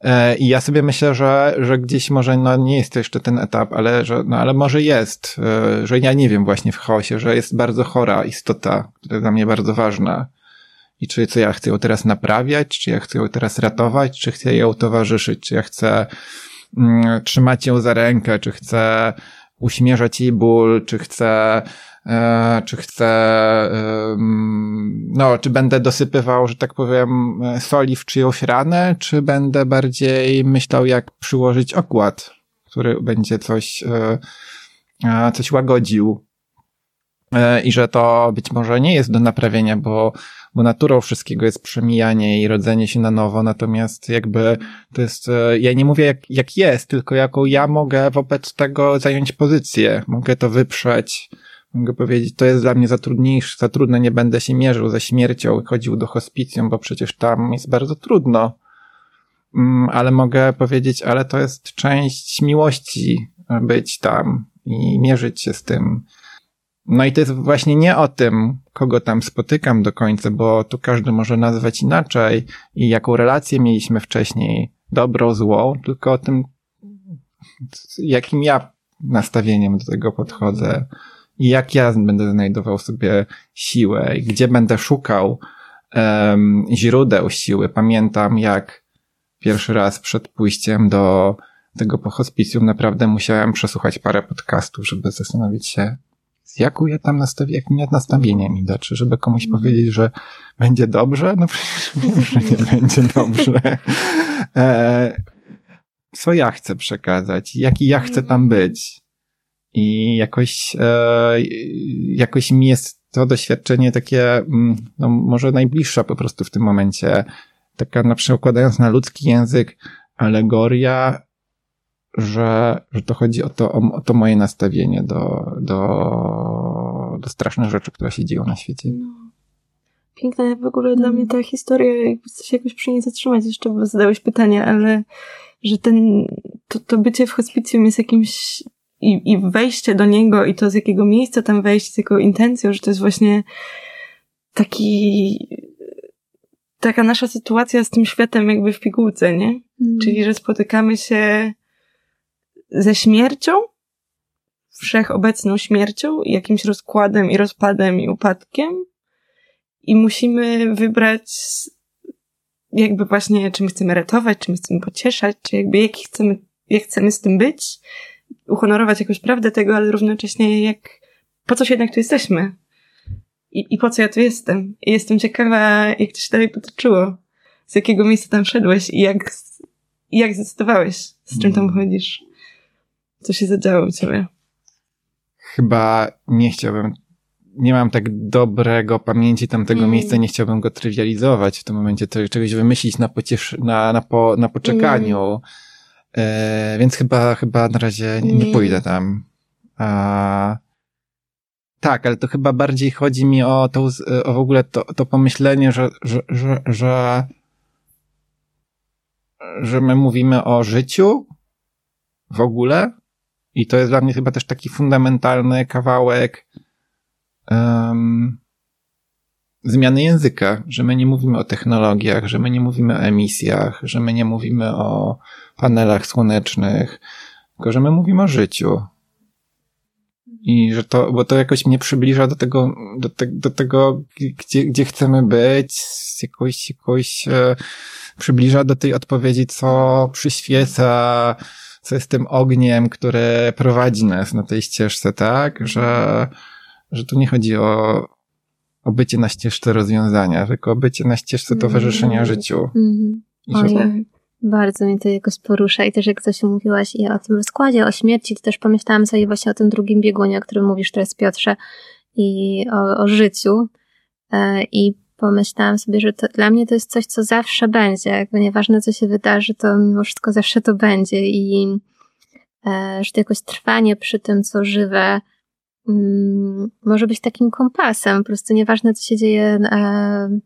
E, I ja sobie myślę, że, że gdzieś może, no nie jest to jeszcze ten etap, ale że, no ale może jest, e, że ja nie wiem właśnie w chaosie, że jest bardzo chora istota, która jest dla mnie bardzo ważna. I czy co ja chcę ją teraz naprawiać, czy ja chcę ją teraz ratować, czy chcę ją towarzyszyć, czy ja chcę mm, trzymać ją za rękę, czy chcę uśmierzać jej ból, czy chcę, e, czy chcę, no, czy będę dosypywał, że tak powiem, soli w czyjąś ranę, czy będę bardziej myślał, jak przyłożyć okład, który będzie coś, e, coś łagodził. E, I że to być może nie jest do naprawienia, bo bo naturą wszystkiego jest przemijanie i rodzenie się na nowo, natomiast jakby to jest, e, ja nie mówię jak, jak jest, tylko jaką ja mogę wobec tego zająć pozycję, mogę to wyprzeć, mogę powiedzieć, to jest dla mnie za trudniejsze, za trudne, nie będę się mierzył ze śmiercią, chodził do hospicjum, bo przecież tam jest bardzo trudno. Mm, ale mogę powiedzieć, ale to jest część miłości być tam i mierzyć się z tym. No i to jest właśnie nie o tym, kogo tam spotykam do końca, bo tu każdy może nazwać inaczej i jaką relację mieliśmy wcześniej, dobrą, złą, tylko o tym, jakim ja nastawieniem do tego podchodzę i jak ja będę znajdował sobie siłę i gdzie będę szukał um, źródeł siły. Pamiętam, jak pierwszy raz przed pójściem do tego po hospicjum naprawdę musiałem przesłuchać parę podcastów, żeby zastanowić się, jaką ja tam nastawię, jakim ja nastawieniem idę, czy żeby komuś mhm. powiedzieć, że będzie dobrze? No przecież [LAUGHS] wiem, że nie [LAUGHS] będzie dobrze. E, co ja chcę przekazać? Jaki ja chcę tam być? I jakoś, e, jakoś mi jest to doświadczenie takie, mm, no może najbliższa po prostu w tym momencie. Taka na przekładając na ludzki język, alegoria że, że to chodzi o to, o, o to moje nastawienie do, do, do strasznych rzeczy, które się dzieją na świecie. No.
Piękna w ogóle mm. dla mnie ta historia, jakby chcę się jakoś przy niej zatrzymać jeszcze, bo zadałeś pytanie, ale że ten, to, to bycie w hospicjum jest jakimś i, i wejście do niego i to z jakiego miejsca tam wejść, z jaką intencją, że to jest właśnie taki taka nasza sytuacja z tym światem jakby w pigułce, nie? Mm. Czyli, że spotykamy się ze śmiercią, wszechobecną śmiercią, jakimś rozkładem i rozpadem i upadkiem i musimy wybrać jakby właśnie, czy my chcemy ratować, czy my chcemy pocieszać, czy jakby jaki chcemy, jak chcemy z tym być, uhonorować jakąś prawdę tego, ale równocześnie jak, po co się jednak tu jesteśmy? I, i po co ja tu jestem? I jestem ciekawa, jak to się dalej potoczyło. Z jakiego miejsca tam szedłeś i jak, jak zdecydowałeś, z czym tam mm. chodzisz. Co się zadziało u ciebie?
Chyba nie chciałbym nie mam tak dobrego pamięci tamtego
Mm.
miejsca, nie chciałbym go trywializować w tym momencie, to czegoś wymyślić na, pocieszy, na, na, po, na poczekaniu. E, więc chyba, chyba na razie nie, nie
Mm.
pójdę tam. A, tak, ale to chyba bardziej chodzi mi o to, o w ogóle to, to pomyślenie, że, że, że, że, że my mówimy o życiu w ogóle i to jest dla mnie chyba też taki fundamentalny kawałek em, zmiany języka, że my nie mówimy o technologiach, że my nie mówimy o emisjach, że my nie mówimy o panelach słonecznych, tylko że my mówimy o życiu. I że to, bo to jakoś mnie przybliża do tego, do, te, do tego, gdzie, gdzie chcemy być, jakoś, jakoś e, przybliża do tej odpowiedzi, co przyświeca, co jest tym ogniem, które prowadzi nas na tej ścieżce, tak? Że, że tu nie chodzi o, o bycie na ścieżce rozwiązania, tylko o bycie na ścieżce towarzyszenia
Mm.
życiu.
Mhm.
I że,
Oj.
Tak.
Bardzo mnie to jakoś porusza i też jak coś mówiłaś i o tym rozkładzie, o śmierci, to też pomyślałam sobie właśnie o tym drugim biegunie, o którym mówisz teraz Piotrze i o, o życiu e, i pomyślałam sobie, że to, dla mnie to jest coś, co zawsze będzie, jakby nieważne co się wydarzy, to mimo wszystko zawsze to będzie i e, że to jakoś trwanie przy tym, co żywe mm, może być takim kompasem, po prostu nieważne co się dzieje e,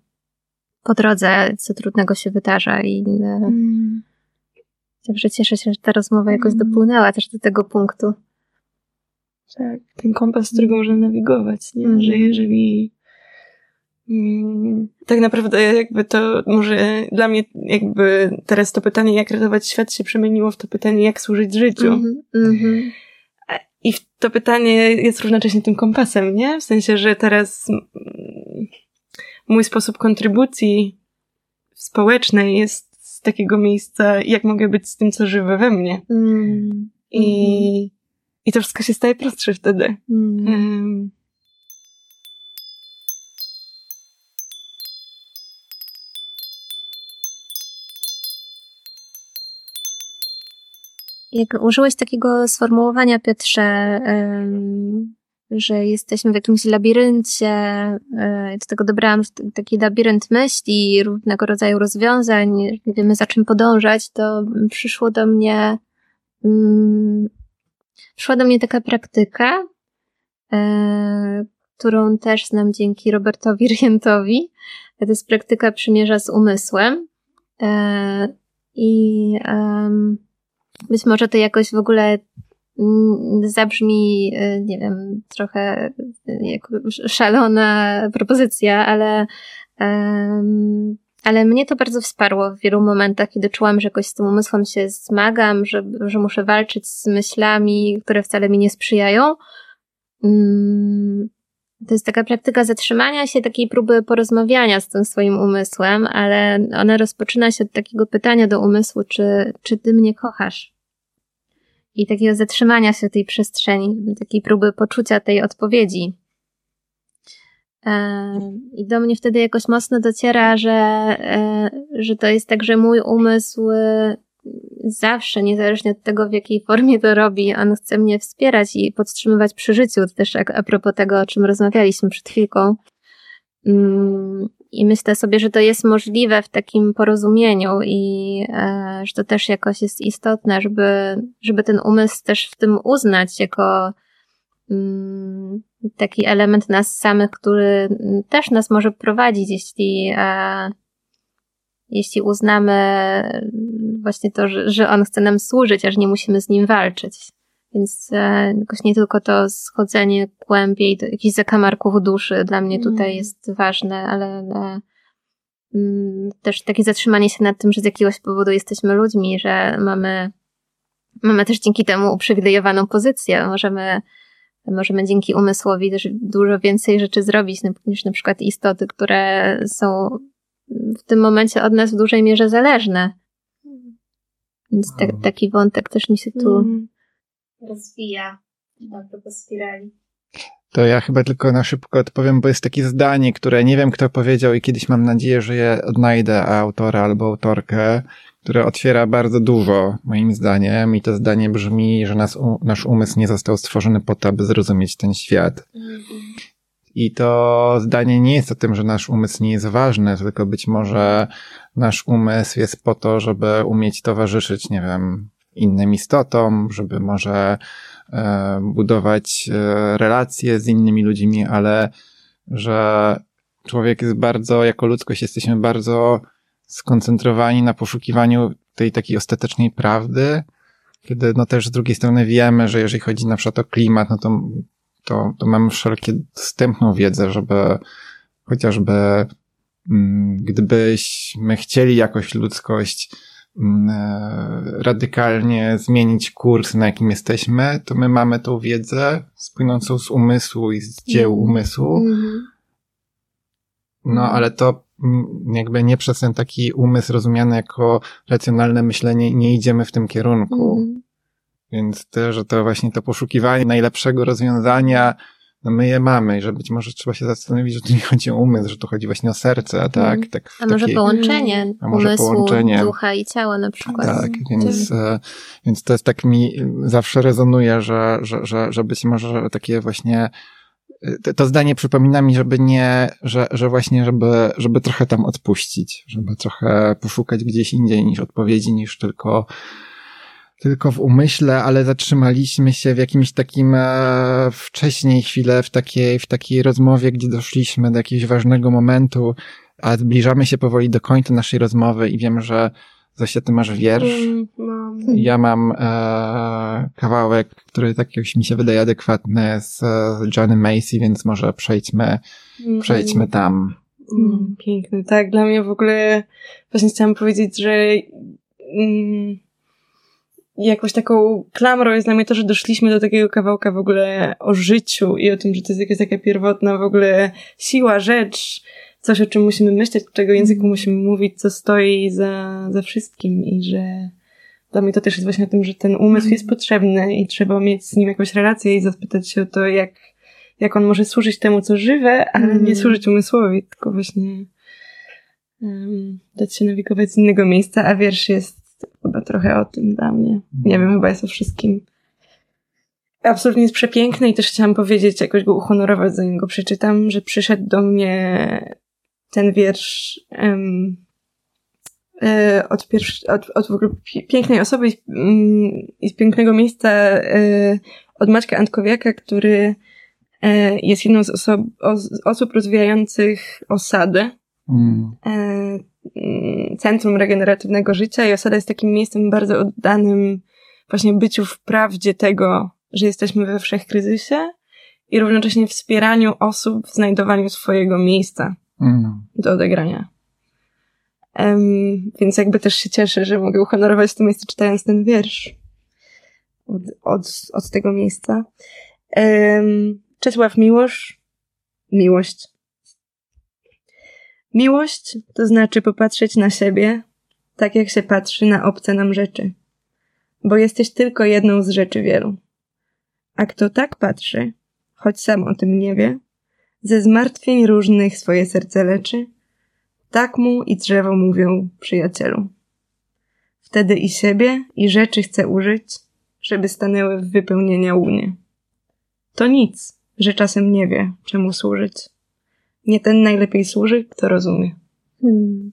po drodze, co trudnego się wydarza i e,
Mm.
Także cieszę się, że ta rozmowa jakoś
Mm.
dopłynęła też do tego punktu.
Tak, ten kompas, z którego można nawigować, nie?
Mhm.
Że jeżeli mm, tak naprawdę jakby to może dla mnie jakby teraz to pytanie, jak ratować świat się przemieniło w to pytanie, jak służyć życiu.
Mhm, mhm.
I to pytanie jest równocześnie tym kompasem, nie? W sensie, że teraz mm, mój sposób kontrybucji społecznej jest z takiego miejsca, jak mogę być z tym, co żywe we mnie.
Mm,
I, i to wszystko się staje prostsze wtedy.
mm.
Em,
Jak użyłeś takiego sformułowania, Piotrze, że jesteśmy w jakimś labiryncie, e, do tego dobrałam taki labirynt myśli, różnego rodzaju rozwiązań, nie wiemy za czym podążać, to przyszło do mnie, mm, przyszła do mnie taka praktyka, e, którą też znam dzięki Robertowi [LAUGHS] Rientowi. To jest praktyka przymierza z umysłem. E, I być może to jakoś w ogóle mm, zabrzmi, e, nie wiem, trochę e, jak szalona propozycja, ale, em, ale mnie to bardzo wsparło w wielu momentach, kiedy czułam, że jakoś z tym umysłem się zmagam, że, że muszę walczyć z myślami, które wcale mi nie sprzyjają. Mm, To jest taka praktyka zatrzymania się, takiej próby porozmawiania z tym swoim umysłem, ale ona rozpoczyna się od takiego pytania do umysłu, czy, czy ty mnie kochasz? I takiego zatrzymania się tej przestrzeni, takiej próby poczucia tej odpowiedzi. I do mnie wtedy jakoś mocno dociera, że, e, że to jest tak, że mój umysł zawsze, niezależnie od tego, w jakiej formie to robi, on chce mnie wspierać i podtrzymywać przy życiu. Też a, a propos tego, o czym rozmawialiśmy przed chwilką. Mm, I myślę sobie, że to jest możliwe w takim porozumieniu i e, że to też jakoś jest istotne, żeby, żeby ten umysł też w tym uznać jako mm, taki element nas samych, który mm, też nas może prowadzić, jeśli, e, jeśli uznamy właśnie to, że, że on chce nam służyć, aż nie musimy z nim walczyć. Więc e, jakoś nie tylko to schodzenie głębiej do jakichś zakamarków duszy dla mnie tutaj
Mm.
jest ważne, ale e, mm, też takie zatrzymanie się nad tym, że z jakiegoś powodu jesteśmy ludźmi, że mamy, mamy też dzięki temu uprzywilejowaną pozycję. Możemy, możemy dzięki umysłowi też dużo więcej rzeczy zrobić niż na przykład istoty, które są w tym momencie od nas w dużej mierze zależne. Więc ta, taki wątek też mi się tu
mm,
rozwija na propos spirali.
To ja chyba tylko na szybko odpowiem, bo jest takie zdanie, które nie wiem kto powiedział i kiedyś mam nadzieję, że je odnajdę autora albo autorkę, które otwiera bardzo dużo, moim zdaniem. I to zdanie brzmi, że nas, nasz umysł nie został stworzony po to, aby zrozumieć ten świat. I to zdanie nie jest o tym, że nasz umysł nie jest ważny, tylko być może nasz umysł jest po to, żeby umieć towarzyszyć, nie wiem, innym istotom, żeby może e, budować e, relacje z innymi ludźmi, ale że człowiek jest bardzo, jako ludzkość jesteśmy bardzo skoncentrowani na poszukiwaniu tej takiej ostatecznej prawdy, kiedy no też z drugiej strony wiemy, że jeżeli chodzi na przykład o klimat, no to, to, to mamy wszelkie dostępną wiedzę, żeby chociażby mm, gdybyśmy chcieli jakoś ludzkość mm, e, radykalnie zmienić kurs, na jakim jesteśmy, to my mamy tą wiedzę spłynącą z umysłu i z dzieł
Mhm.
umysłu,
Mhm.
no ale to mm, jakby nie przez ten taki umysł rozumiany jako racjonalne myślenie nie idziemy w tym kierunku. Więc to, że to właśnie to poszukiwanie najlepszego rozwiązania, no my je mamy i że być może trzeba się zastanowić, że tu nie chodzi o umysł, że tu chodzi właśnie o serce, tak?
Mhm.
tak
A może
takiej-
połączenie
A może
umysłu,
połączenie.
ducha i ciała na przykład.
Tak, więc, e, więc to jest tak mi zawsze rezonuje, że, że, że, że być może takie właśnie e, to, to zdanie przypomina mi, żeby nie, że, że właśnie, żeby, żeby trochę tam odpuścić, żeby trochę poszukać gdzieś indziej niż odpowiedzi, niż tylko, tylko w umyśle, ale zatrzymaliśmy się w jakimś takim e, wcześniej chwilę, w takiej, w takiej rozmowie, gdzie doszliśmy do jakiegoś ważnego momentu, a zbliżamy się powoli do końca naszej rozmowy i wiem, że Zosia, ty masz wiersz.
Mm, mam.
Ja mam e, kawałek, który tak jakoś mi się wydaje adekwatny z e, Johnny Macy, więc może przejdźmy,
Mm,
przejdźmy tam.
Mm, piękny. Tak, dla mnie w ogóle właśnie chciałam powiedzieć, że mm, jakąś taką klamrą jest dla mnie to, że doszliśmy do takiego kawałka w ogóle o życiu i o tym, że to jest jakaś taka pierwotna w ogóle siła, rzecz, coś o czym musimy myśleć, czego języku musimy mówić, co stoi za, za wszystkim i że dla mnie to też jest właśnie o tym, że ten umysł jest potrzebny i trzeba mieć z nim jakąś relację i zapytać się o to, jak, jak on może służyć temu, co żywe, ale
Mhm.
nie służyć umysłowi, tylko właśnie um, dać się nawigować z innego miejsca, a wiersz jest chyba trochę o tym dla mnie. Nie wiem, chyba jest o wszystkim. Absolutnie jest przepiękny i też chciałam powiedzieć, jakoś go uhonorować, zanim go przeczytam, że przyszedł do mnie ten wiersz e, od, pierwszy, od, od w ogóle pi- pięknej osoby i, mm, i z pięknego miejsca e, od Maćka Antkowiaka, który e, jest jedną z osob, os, osób rozwijających osadę,
Mm.
e, Centrum Regeneratywnego Życia i osada jest takim miejscem bardzo oddanym właśnie byciu w prawdzie tego, że jesteśmy we wszechkryzysie i równocześnie wspieraniu osób w znajdowaniu swojego miejsca
Mm.
do odegrania. Em, więc jakby też się cieszę, że mogę uhonorować to miejsce czytając ten wiersz od, od, od tego miejsca. Um, Czesław Miłosz. Miłość. Miłość to znaczy popatrzeć na siebie tak, jak się patrzy na obce nam rzeczy. Bo jesteś tylko jedną z rzeczy wielu. A kto tak patrzy, choć sam o tym nie wie, ze zmartwień różnych swoje serce leczy, tak mu i drzewo mówią przyjacielu. Wtedy i siebie, i rzeczy chce użyć, żeby stanęły w wypełnienia łunie. To nic, że czasem nie wie, czemu służyć. Nie ten najlepiej służy, kto rozumie.
Hmm.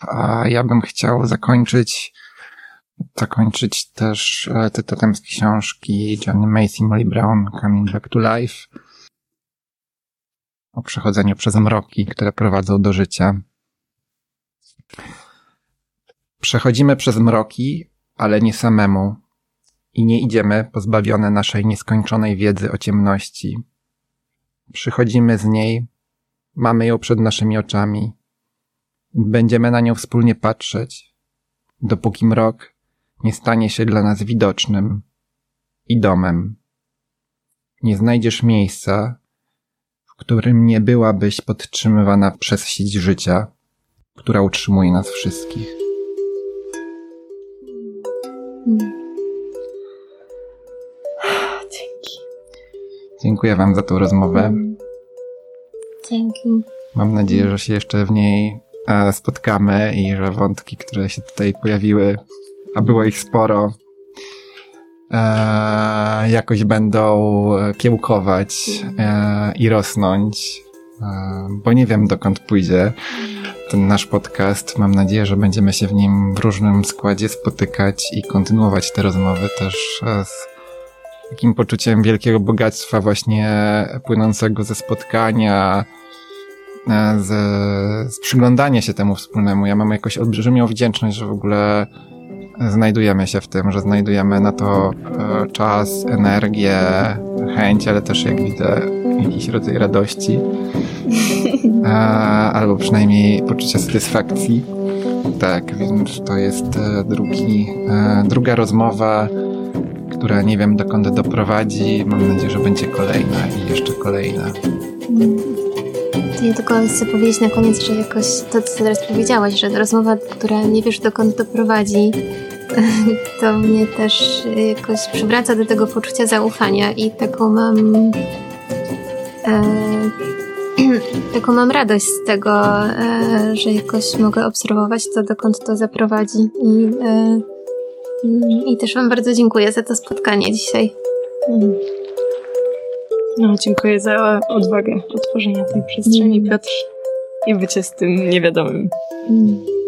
A ja bym chciał zakończyć, zakończyć też e, cytatem z książki Johnny Macy, Molly Brown, Coming Back to Life o przechodzeniu przez mroki, które prowadzą do życia. Przechodzimy przez mroki, ale nie samemu i nie idziemy pozbawione naszej nieskończonej wiedzy o ciemności. Przychodzimy z niej, mamy ją przed naszymi oczami, Będziemy na nią wspólnie patrzeć, dopóki mrok nie stanie się dla nas widocznym i domem. Nie znajdziesz miejsca, w którym nie byłabyś podtrzymywana przez sieć życia, która utrzymuje nas wszystkich.
Dzięki.
Dziękuję Wam za tą rozmowę.
Dzięki.
Mam nadzieję, że się jeszcze w niej e, spotkamy i że wątki, które się tutaj pojawiły, a było ich sporo, e, jakoś będą kiełkować e, i rosnąć, bo nie wiem dokąd pójdzie ten nasz podcast. Mam nadzieję, że będziemy się w nim w różnym składzie spotykać i kontynuować te rozmowy też z takim poczuciem wielkiego bogactwa właśnie płynącego ze spotkania, e, z, z przyglądania się temu wspólnemu. Ja mam jakoś olbrzymią wdzięczność, że w ogóle znajdujemy się w tym, że znajdujemy na to e, czas, energię, chęć, ale też jak widzę jakiś rodzaj radości. E, albo przynajmniej poczucia satysfakcji. Tak, więc to jest drugi, druga rozmowa która nie wiem dokąd doprowadzi. Mam nadzieję, że będzie kolejna i jeszcze kolejna.
Ja tylko chcę powiedzieć na koniec, że jakoś to, co teraz powiedziałaś, że rozmowa, która nie wiesz dokąd doprowadzi, [LAUGHS] to mnie też jakoś przywraca do tego poczucia zaufania i taką mam e, [CLEARS THROAT] taką mam radość z tego, e, że jakoś mogę obserwować to, dokąd to zaprowadzi i e, Mm, I też Wam bardzo dziękuję za to spotkanie dzisiaj. Mm.
No, dziękuję za odwagę otworzenia tej przestrzeni, mm. Piotr, i bycie z tym niewiadomym. Mm.